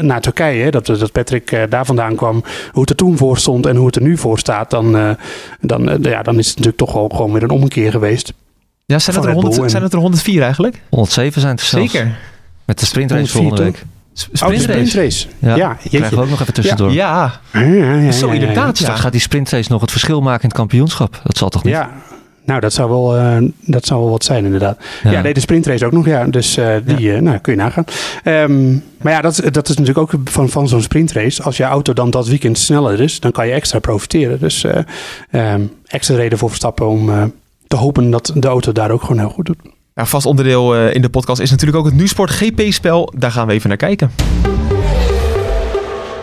Speaker 3: naar Turkije, dat, dat Patrick daar vandaan kwam, hoe het er toen voor stond en hoe het er nu voor staat, dan, dan, ja, dan is het natuurlijk toch wel gewoon weer een ommekeer geweest.
Speaker 7: Ja, zijn het, er 100, zijn het er 104 eigenlijk?
Speaker 2: 107 zijn het zelfs.
Speaker 7: Zeker.
Speaker 2: Met de sprintrace volgende week.
Speaker 3: Sprintrace. Oh, sprintrace.
Speaker 2: Ja, ja krijgen we ook nog even tussendoor.
Speaker 7: Ja, ja. ja, ja zo inderdaad.
Speaker 2: Ja. gaat die sprintrace nog het verschil maken in het kampioenschap? Dat zal toch niet?
Speaker 3: Ja, nou, dat zou wel, uh, dat zou wel wat zijn, inderdaad. Ja, ja nee, de sprintrace ook nog, ja. Dus uh, die uh, nou, kun je nagaan. Um, maar ja, dat, dat is natuurlijk ook van, van zo'n sprintrace. Als je auto dan dat weekend sneller is, dan kan je extra profiteren. Dus um, extra reden voor Verstappen om te hopen dat de auto daar ook gewoon heel goed doet.
Speaker 7: Ja, vast onderdeel uh, in de podcast is natuurlijk ook het NuSport GP-spel. Daar gaan we even naar kijken.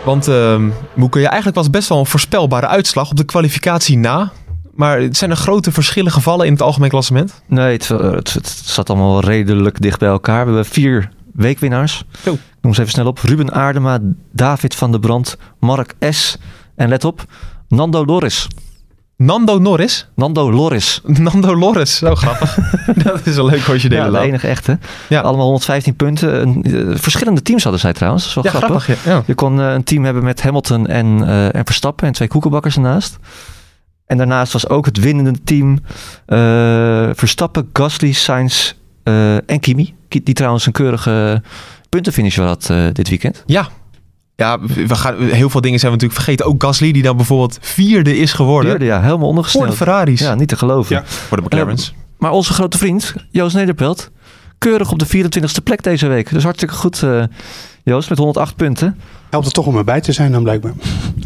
Speaker 7: Want uh, Moeke, je eigenlijk was best wel een voorspelbare uitslag op de kwalificatie na. Maar zijn er grote verschillen gevallen in het algemeen klassement?
Speaker 2: Nee, het, het, het zat allemaal redelijk dicht bij elkaar. We hebben vier weekwinnaars.
Speaker 7: Zo.
Speaker 2: Ik noem ze even snel op. Ruben Aardema, David van der Brand, Mark S. En let op, Nando Loris.
Speaker 7: Nando Norris?
Speaker 2: Nando Loris.
Speaker 7: Nando Loris, zo grappig. dat is een leuk je
Speaker 2: Ja, de enige echte. Ja. Allemaal 115 punten. Uh, verschillende teams hadden zij trouwens. Dat is wel
Speaker 7: ja,
Speaker 2: grappig.
Speaker 7: grappig ja.
Speaker 2: Je kon uh, een team hebben met Hamilton en, uh, en Verstappen en twee koekenbakkers ernaast. En daarnaast was ook het winnende team Verstappen, Gasly, Sainz en Kimi. Die trouwens een keurige puntenfinish had dit weekend.
Speaker 7: Ja, ja, we gaan, heel veel dingen zijn we natuurlijk vergeten. Ook Gasly, die dan bijvoorbeeld vierde is geworden.
Speaker 2: Vierde, ja, helemaal ondergesneld.
Speaker 7: Voor de Ferraris.
Speaker 2: Ja, niet te geloven.
Speaker 7: Ja, voor de McLaren's. Uh,
Speaker 2: maar onze grote vriend, Joost Nederpelt, keurig op de 24e plek deze week. Dus hartstikke goed, uh, Joost, met 108 punten.
Speaker 3: Helpt het toch om erbij te zijn dan blijkbaar.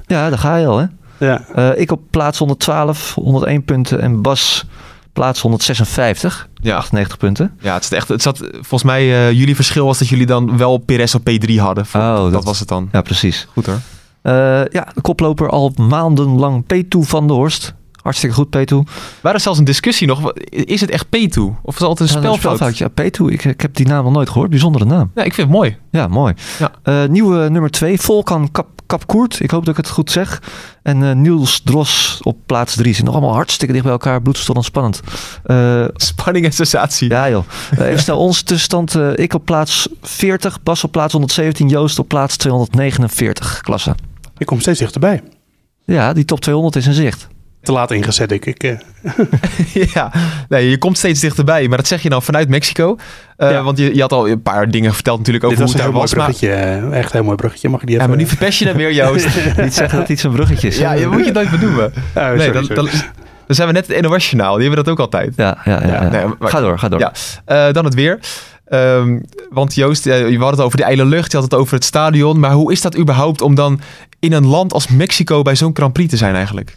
Speaker 2: Ja, daar ga je al, hè?
Speaker 3: Ja.
Speaker 2: Uh, ik op plaats 112, 101 punten. En Bas plaats 156. Ja. 98 punten.
Speaker 7: Ja, het, is echt, het zat volgens mij, uh, jullie verschil was dat jullie dan wel Perez op P3 hadden.
Speaker 2: Oh,
Speaker 7: dat, dat, was het dan.
Speaker 2: Ja, precies.
Speaker 7: Goed hoor.
Speaker 2: Uh, ja, de koploper al maandenlang P2 van de Horst. Hartstikke goed, P2.
Speaker 7: We er zelfs een discussie nog. Is het echt P2? Of is het altijd een ja, spelfout?
Speaker 2: Ja, P2. Ik, ik heb die naam nog nooit gehoord. Bijzondere naam.
Speaker 7: Ja, ik vind het mooi.
Speaker 2: Ja, mooi.
Speaker 7: Ja.
Speaker 2: Uh, nieuwe nummer 2, Volkan Kap Kapkoert. Ik hoop dat ik het goed zeg. En uh, Niels Dros op plaats 3. Zijn nog allemaal hartstikke dicht bij elkaar. Bloedstollend spannend.
Speaker 7: Uh, Spanning en sensatie.
Speaker 2: Ja joh. Uh, even snel onze tussenstand. ik op plaats 40. Bas op plaats 117. Joost op plaats 249. Klasse.
Speaker 3: Ik kom steeds dichterbij.
Speaker 2: Ja, die top 200 is in zicht.
Speaker 3: Te laat ingezet, denk ik. eh.
Speaker 7: ja, nee, je komt steeds dichterbij. Maar dat zeg je dan vanuit Mexico. Eh,
Speaker 3: Ja.
Speaker 7: Want je, je had al een paar dingen verteld natuurlijk over
Speaker 3: Dit
Speaker 7: hoe
Speaker 3: was een
Speaker 7: daar
Speaker 3: heel mooi
Speaker 7: was. Maar,
Speaker 3: bruggetje. eh, Echt een heel mooi bruggetje. Mag ik die
Speaker 7: ja,
Speaker 3: even...
Speaker 7: maar nu verpest je hem weer, Joost.
Speaker 2: Niet zeggen dat iets een bruggetje is.
Speaker 7: ja, je moet je nooit benoemen.
Speaker 3: Oh,
Speaker 7: nee,
Speaker 3: sorry,
Speaker 7: dan, dan, dan zijn we net het NOS-journaal. Die hebben dat ook altijd.
Speaker 2: Ja, ja, ja. ja.
Speaker 7: nee, maar-
Speaker 2: ga door, ga door.
Speaker 7: Ja. Eh, dan het weer. Ehm, want Joost, je had het over de ijle lucht, je had het over het stadion. Maar hoe is dat überhaupt om dan in een land als Mexico bij zo'n Grand Prix te zijn eigenlijk?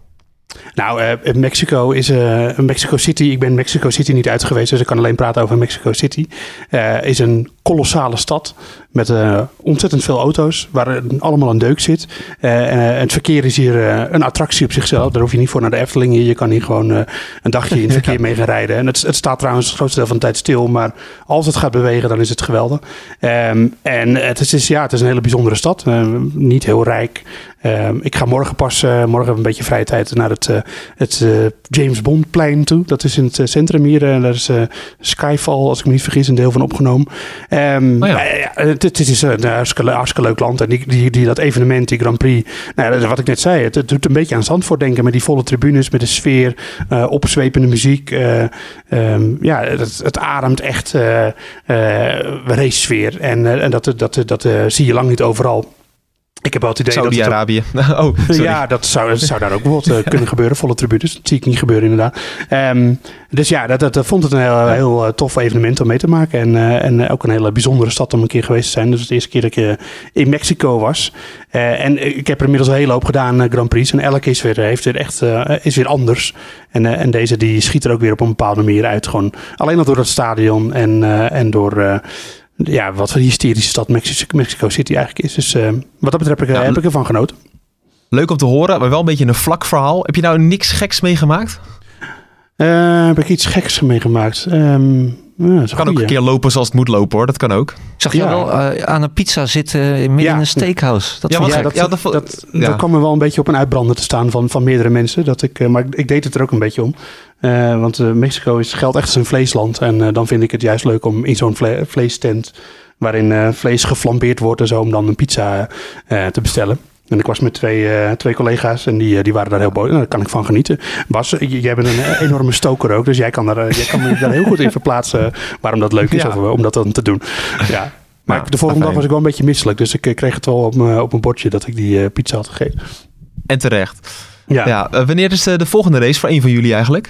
Speaker 3: Nou, eh, Mexico is eh, Mexico City. Ik ben Mexico City niet uit geweest, dus ik kan alleen praten over Mexico City. Eh, is een kolossale stad met eh, ontzettend veel auto's, waar allemaal een deuk zit. Eh, en, eh, het verkeer is hier eh, een attractie op zichzelf. Daar hoef je niet voor naar de Efteling. Je kan hier gewoon eh, een dagje in het verkeer mee gaan rijden. En het, het staat trouwens het grootste deel van de tijd stil, maar als het gaat bewegen, dan is het geweldig. Ehm, en het is, ja, het is een hele bijzondere stad. Eh, niet heel rijk. Ehm, ik ga morgen pas, eh, morgen hebben we een beetje vrije tijd, naar het, eh, het eh, James Bond plein toe. Dat is in het centrum hier. en daar is Skyfall, als ik me niet vergis, een deel van opgenomen. Ehm,
Speaker 7: Oh ja.
Speaker 3: het, het is een hartstikke, hartstikke leuk land. En die, die, die, dat evenement, die Grand Prix, nou, wat ik net zei, het, het doet een beetje aan Zandvoort denken. Met die volle tribunes, met de sfeer, opzwepende muziek. eh, ehm, ja, het, het ademt echt eh racesfeer. En, en dat, dat, dat, zie je lang niet overal. Ik heb wel het idee
Speaker 7: Saudi-Arabië. oh, sorry.
Speaker 3: ja, dat zou, zou daar ook bijvoorbeeld eh, kunnen gebeuren. Volle tribunes. Dat zie ik niet gebeuren inderdaad. Ehm, dus ja, dat, dat, vond het een heel, heel eh, tof evenement om mee te maken. En, eh, en ook een hele bijzondere stad om een keer geweest te zijn. Dus het de eerste keer dat ik in Mexico was. En ik heb er inmiddels een hele hoop gedaan, Grand Prix. En elke is weer, heeft weer echt, is weer anders. En, en deze die schiet er ook weer op een bepaalde manier uit. Gewoon alleen al door het stadion en, en door... ja, wat voor hysterische stad Mexico, Mexico City eigenlijk is. Dus eh, wat dat betreft heb ik,
Speaker 7: Ja,
Speaker 3: heb ik ervan genoten.
Speaker 7: Leuk om te horen, maar wel een beetje een vlak verhaal. Heb je nou niks geks meegemaakt?
Speaker 3: Eh, heb ik iets geks meegemaakt? Ehm ja, dat is
Speaker 7: Kan ook een keer lopen zoals het moet lopen hoor. Dat kan ook.
Speaker 2: Ik zag je
Speaker 3: Ja.
Speaker 2: wel eh, aan een pizza zitten midden
Speaker 3: Ja.
Speaker 2: in een steakhouse. Dat
Speaker 7: Ja,
Speaker 3: dat,
Speaker 7: Ja, dat
Speaker 3: dat,
Speaker 7: vo-
Speaker 3: dat,
Speaker 7: ja.
Speaker 3: dat kwam me wel een beetje op een uitbrander te staan van, van meerdere mensen. Dat ik, eh, maar ik, ik deed het er ook een beetje om. Eh, want Mexico is, geldt echt als een vleesland. En eh, dan vind ik het juist leuk om in zo'n vle vleestent... waarin eh, vlees geflambeerd wordt en zo... om dan een pizza eh, te bestellen. En ik was met twee, eh, twee collega's en die, eh, die waren daar heel boos. Nou, daar kan ik van genieten. Bas, j- jij bent een eh, enorme stoker ook. Dus jij kan, daar, eh, jij kan me daar heel goed in verplaatsen... eh, waarom dat leuk is
Speaker 7: Ja.
Speaker 3: of, eh, om dat dan te doen. Ja. Maar de volgende dag was ik wel een beetje misselijk. Dus ik eh, kreeg het wel op mijn op mijn bordje dat ik die eh, pizza had gegeten.
Speaker 7: En terecht.
Speaker 3: Ja,
Speaker 7: Ja. eh, wanneer is de, de volgende race voor een van jullie eigenlijk?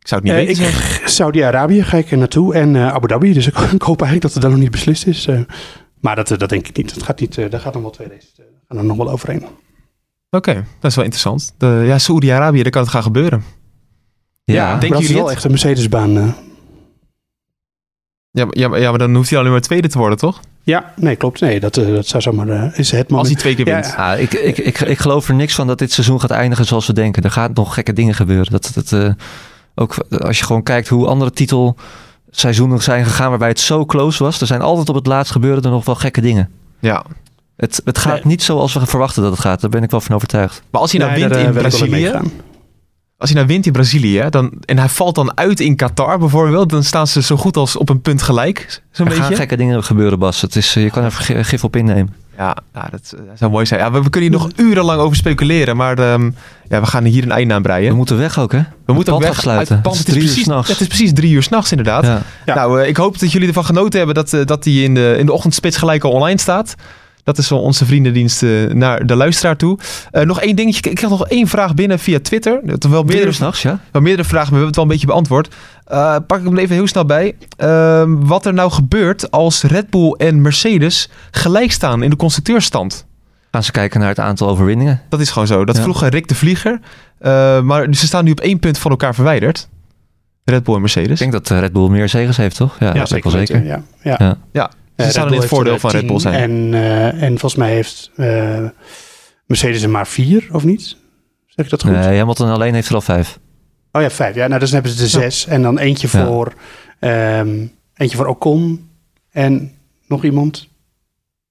Speaker 7: Ik zou het niet
Speaker 3: Eh,
Speaker 7: weten.
Speaker 3: ik,
Speaker 7: zeg.
Speaker 3: Saudi-Arabië ga ik er naartoe en eh, Abu Dhabi. Dus ik, ik hoop eigenlijk dat het dan nog niet beslist is. eh. maar dat, eh, dat denk ik niet. Dat gaat niet. eh, daar gaat nog wel twee races. Gaan er nog wel overheen.
Speaker 7: Oké, dat is wel interessant. De, ja, Saoedi-Arabië, daar kan het gaan gebeuren.
Speaker 2: Ja,
Speaker 7: denk-
Speaker 3: maar dat is wel
Speaker 7: het?
Speaker 3: echt een Mercedesbaan. eh.
Speaker 7: Ja, maar- ja, maar- ja, maar dan hoeft hij alleen maar tweede te worden, toch?
Speaker 3: Ja, nee, klopt. Nee, dat, eh, dat zou zomaar eh, is het
Speaker 7: Als
Speaker 3: moment.
Speaker 7: hij twee keer
Speaker 3: Ja,
Speaker 7: wint.
Speaker 2: Ah, ik, ik, ik, ik geloof er niks van dat dit seizoen gaat eindigen zoals we denken. Er gaan nog gekke dingen gebeuren. Dat, dat, eh, ook als je gewoon kijkt hoe andere titelseizoenen zijn gegaan waarbij het zo close was. Er zijn altijd op het laatst gebeuren er nog wel gekke dingen.
Speaker 7: Ja.
Speaker 2: Het, het gaat
Speaker 3: Nee.
Speaker 2: niet zoals we verwachten dat het gaat. Daar ben ik wel van overtuigd.
Speaker 7: Maar als hij nou
Speaker 3: Nee,
Speaker 7: wint in
Speaker 3: eh,
Speaker 7: Brazilië, als hij nou wint in Brazilië, dan, en hij valt dan uit in Qatar bijvoorbeeld, dan staan ze zo goed als op een punt gelijk, zo'n
Speaker 2: Er gaan
Speaker 7: beetje.
Speaker 2: gekke dingen gebeuren, Bas. Het is, eh, je kan er gi- gif op innemen.
Speaker 7: Ja, ja, dat eh, zou mooi zijn. Ja, we, we kunnen hier nog urenlang over speculeren, maar ehm, ja, we gaan hier een einde aan
Speaker 2: We
Speaker 7: breien.
Speaker 2: moeten weg ook, hè?
Speaker 7: We moeten ook weg
Speaker 2: afsluiten.
Speaker 7: uit het
Speaker 2: is
Speaker 7: is,
Speaker 2: drie uur
Speaker 7: precies,
Speaker 2: s'nachts.
Speaker 7: het is precies drie uur s'nachts inderdaad.
Speaker 2: Ja.
Speaker 3: Ja.
Speaker 7: Nou, eh, ik hoop dat jullie ervan genoten hebben dat, eh, dat die in de, in de ochtendspits gelijk al online staat. Dat is wel onze vriendendienst eh, naar de luisteraar toe. Eh, nog één dingetje. Ik kreeg nog één vraag binnen via Twitter. Dat er wel meerdere,
Speaker 2: s'nachts, ja?
Speaker 7: wel meerdere vragen, maar we hebben het wel een beetje beantwoord. Eh, pak ik hem even heel snel bij. Ehm, wat er nou gebeurt als Red Bull en Mercedes gelijk staan in de constructeurstand.
Speaker 2: Gaan ze kijken naar het aantal overwinningen.
Speaker 7: Dat is gewoon zo. Dat
Speaker 2: Ja.
Speaker 7: vroeg Rick de Vlieger. Eh, maar ze staan nu op één punt van elkaar verwijderd. Red Bull en Mercedes.
Speaker 2: Ik denk dat Red Bull meer zegens heeft, toch? Ja, dat is ook wel zeker.
Speaker 3: Ja, ja.
Speaker 2: Ja.
Speaker 7: Ja,
Speaker 3: Eh,
Speaker 7: ze staan in het voordeel van Red Bull zijn.
Speaker 3: En, eh, en volgens mij heeft eh, Mercedes er maar vier, of niet? Zeg ik dat goed?
Speaker 2: Nee, Hamilton alleen heeft er al vijf.
Speaker 3: Oh ja, vijf. Ja, nou, dus dan hebben ze er zes. En dan eentje
Speaker 2: Ja.
Speaker 3: voor, ehm, eentje voor Ocon. En nog iemand.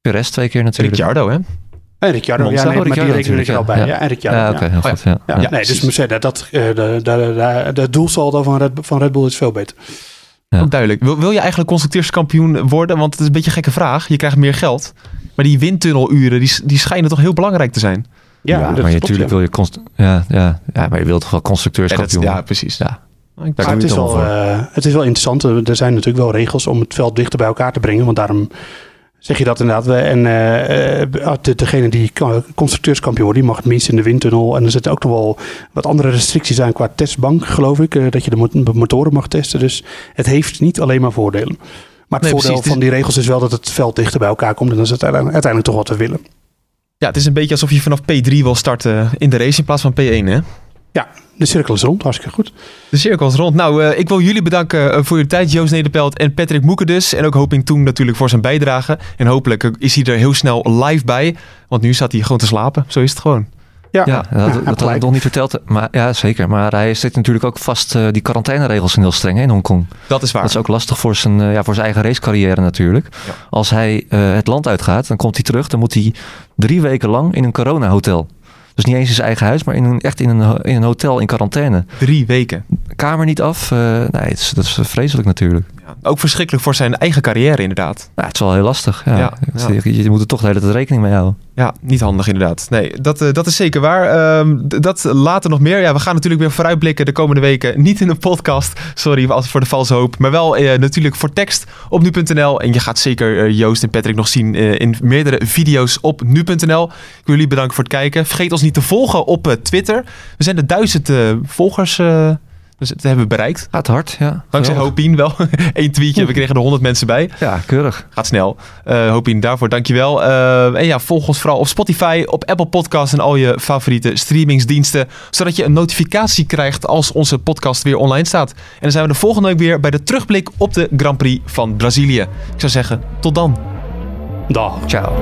Speaker 2: Perez twee keer natuurlijk.
Speaker 7: Ricciardo, hè?
Speaker 3: En Ricciardo.
Speaker 7: Monza.
Speaker 3: Ja, nee, maar die rekenen ik er al bij.
Speaker 2: natuurlijk,
Speaker 3: Ja, en Ricciardo.
Speaker 2: Ja,
Speaker 3: Ja,
Speaker 2: oké, heel
Speaker 7: ja.
Speaker 2: goed. Ja.
Speaker 3: Ja,
Speaker 2: Ja.
Speaker 3: nee, dus. Mercedes, dat, eh, de, de, de, de, de doelsaldo van Red, van Red Bull is veel beter.
Speaker 2: Ja.
Speaker 7: Ook duidelijk. Wil, wil je eigenlijk constructeurskampioen worden? Want het is een beetje een gekke vraag. Je krijgt meer geld. Maar die windtunneluren, die, die schijnen toch heel belangrijk te zijn.
Speaker 2: Ja,
Speaker 3: dat
Speaker 2: maar natuurlijk wil je... Const ja, ja, ja, maar je wilt toch wel
Speaker 7: Ja, dat-
Speaker 2: constructeurskampioen?
Speaker 7: ja, precies.
Speaker 2: Ja.
Speaker 7: Ik
Speaker 3: Maar het is, wel, eh, het is wel interessant. Er er zijn natuurlijk wel regels om het veld dichter bij elkaar te brengen. Want daarom zeg je dat inderdaad. En eh, eh, de, degene die ka- constructeurskampioen wordt, die mag het minst in de windtunnel. En er zitten ook nog wel wat andere restricties aan qua testbank, geloof ik. eh, dat je de mo- motoren mag testen. Dus het heeft niet alleen maar voordelen. Maar het
Speaker 7: Nee,
Speaker 3: voordeel
Speaker 7: precies.
Speaker 3: Van die regels is wel dat het veld dichter bij elkaar komt. En dat is het uiteindelijk, uiteindelijk toch wat we willen.
Speaker 7: Ja, het is een beetje alsof je vanaf P3 wil starten in de race in plaats van P1, hè?
Speaker 3: Ja, de cirkel is rond. Hartstikke goed.
Speaker 7: De cirkel is rond. Nou, eh, ik wil jullie bedanken eh, voor je tijd, Joost Nederpelt en Patrick Moeken dus. En ook Hoping Toen natuurlijk voor zijn bijdrage. En hopelijk eh, is hij er heel snel live bij. Want nu staat hij gewoon te slapen. Zo is het gewoon.
Speaker 3: Ja,
Speaker 2: Ja, dat, dat had ik nog niet verteld. Maar, ja, zeker. Maar hij zit natuurlijk ook vast... eh, die quarantaineregels zijn heel streng hè, in Hongkong.
Speaker 7: Dat is waar.
Speaker 2: Dat is ook lastig voor zijn, ja, voor zijn eigen racecarrière natuurlijk.
Speaker 7: Ja.
Speaker 2: Als hij eh, het land uitgaat, dan komt hij terug. Dan moet hij drie weken lang in een corona-hotel. Dus niet eens in zijn eigen huis, maar in een, echt in een, in een hotel in quarantaine.
Speaker 7: Drie weken.
Speaker 2: Kamer niet af. eh, nee, het is, dat is vreselijk natuurlijk.
Speaker 7: Ook verschrikkelijk voor zijn eigen carrière inderdaad.
Speaker 2: Nou, het is wel heel lastig. Ja. Je, je moet er toch de hele tijd rekening mee houden.
Speaker 7: Ja, niet handig inderdaad. Nee, dat, eh, dat is zeker waar. Ehm, dat later nog meer. Ja, we gaan natuurlijk weer vooruitblikken de komende weken. Niet in een podcast, sorry als voor de valse hoop. Maar wel eh, natuurlijk voor tekst op nu.nl. En je gaat zeker eh, Joost en Patrick nog zien in meerdere video's op nu.nl. Ik wil jullie bedanken voor het kijken. Vergeet ons niet te volgen op Twitter. We zijn de duizend volgers... dus dat hebben we bereikt.
Speaker 2: Gaat hard, ja.
Speaker 7: Dankzij. Hopien wel. Eén tweetje, we kregen er 100 mensen bij.
Speaker 2: Ja, keurig.
Speaker 7: Gaat snel. Eh Hopien, daarvoor dankjewel. Eh en ja, volg ons vooral op Spotify, op Apple Podcasts en al je favoriete streamingsdiensten. Zodat je een notificatie krijgt als onze podcast weer online staat. En dan zijn we de volgende week weer bij de terugblik op de Grand Prix van Brazilië. Ik zou zeggen, tot dan.
Speaker 3: Dag.
Speaker 2: Ciao.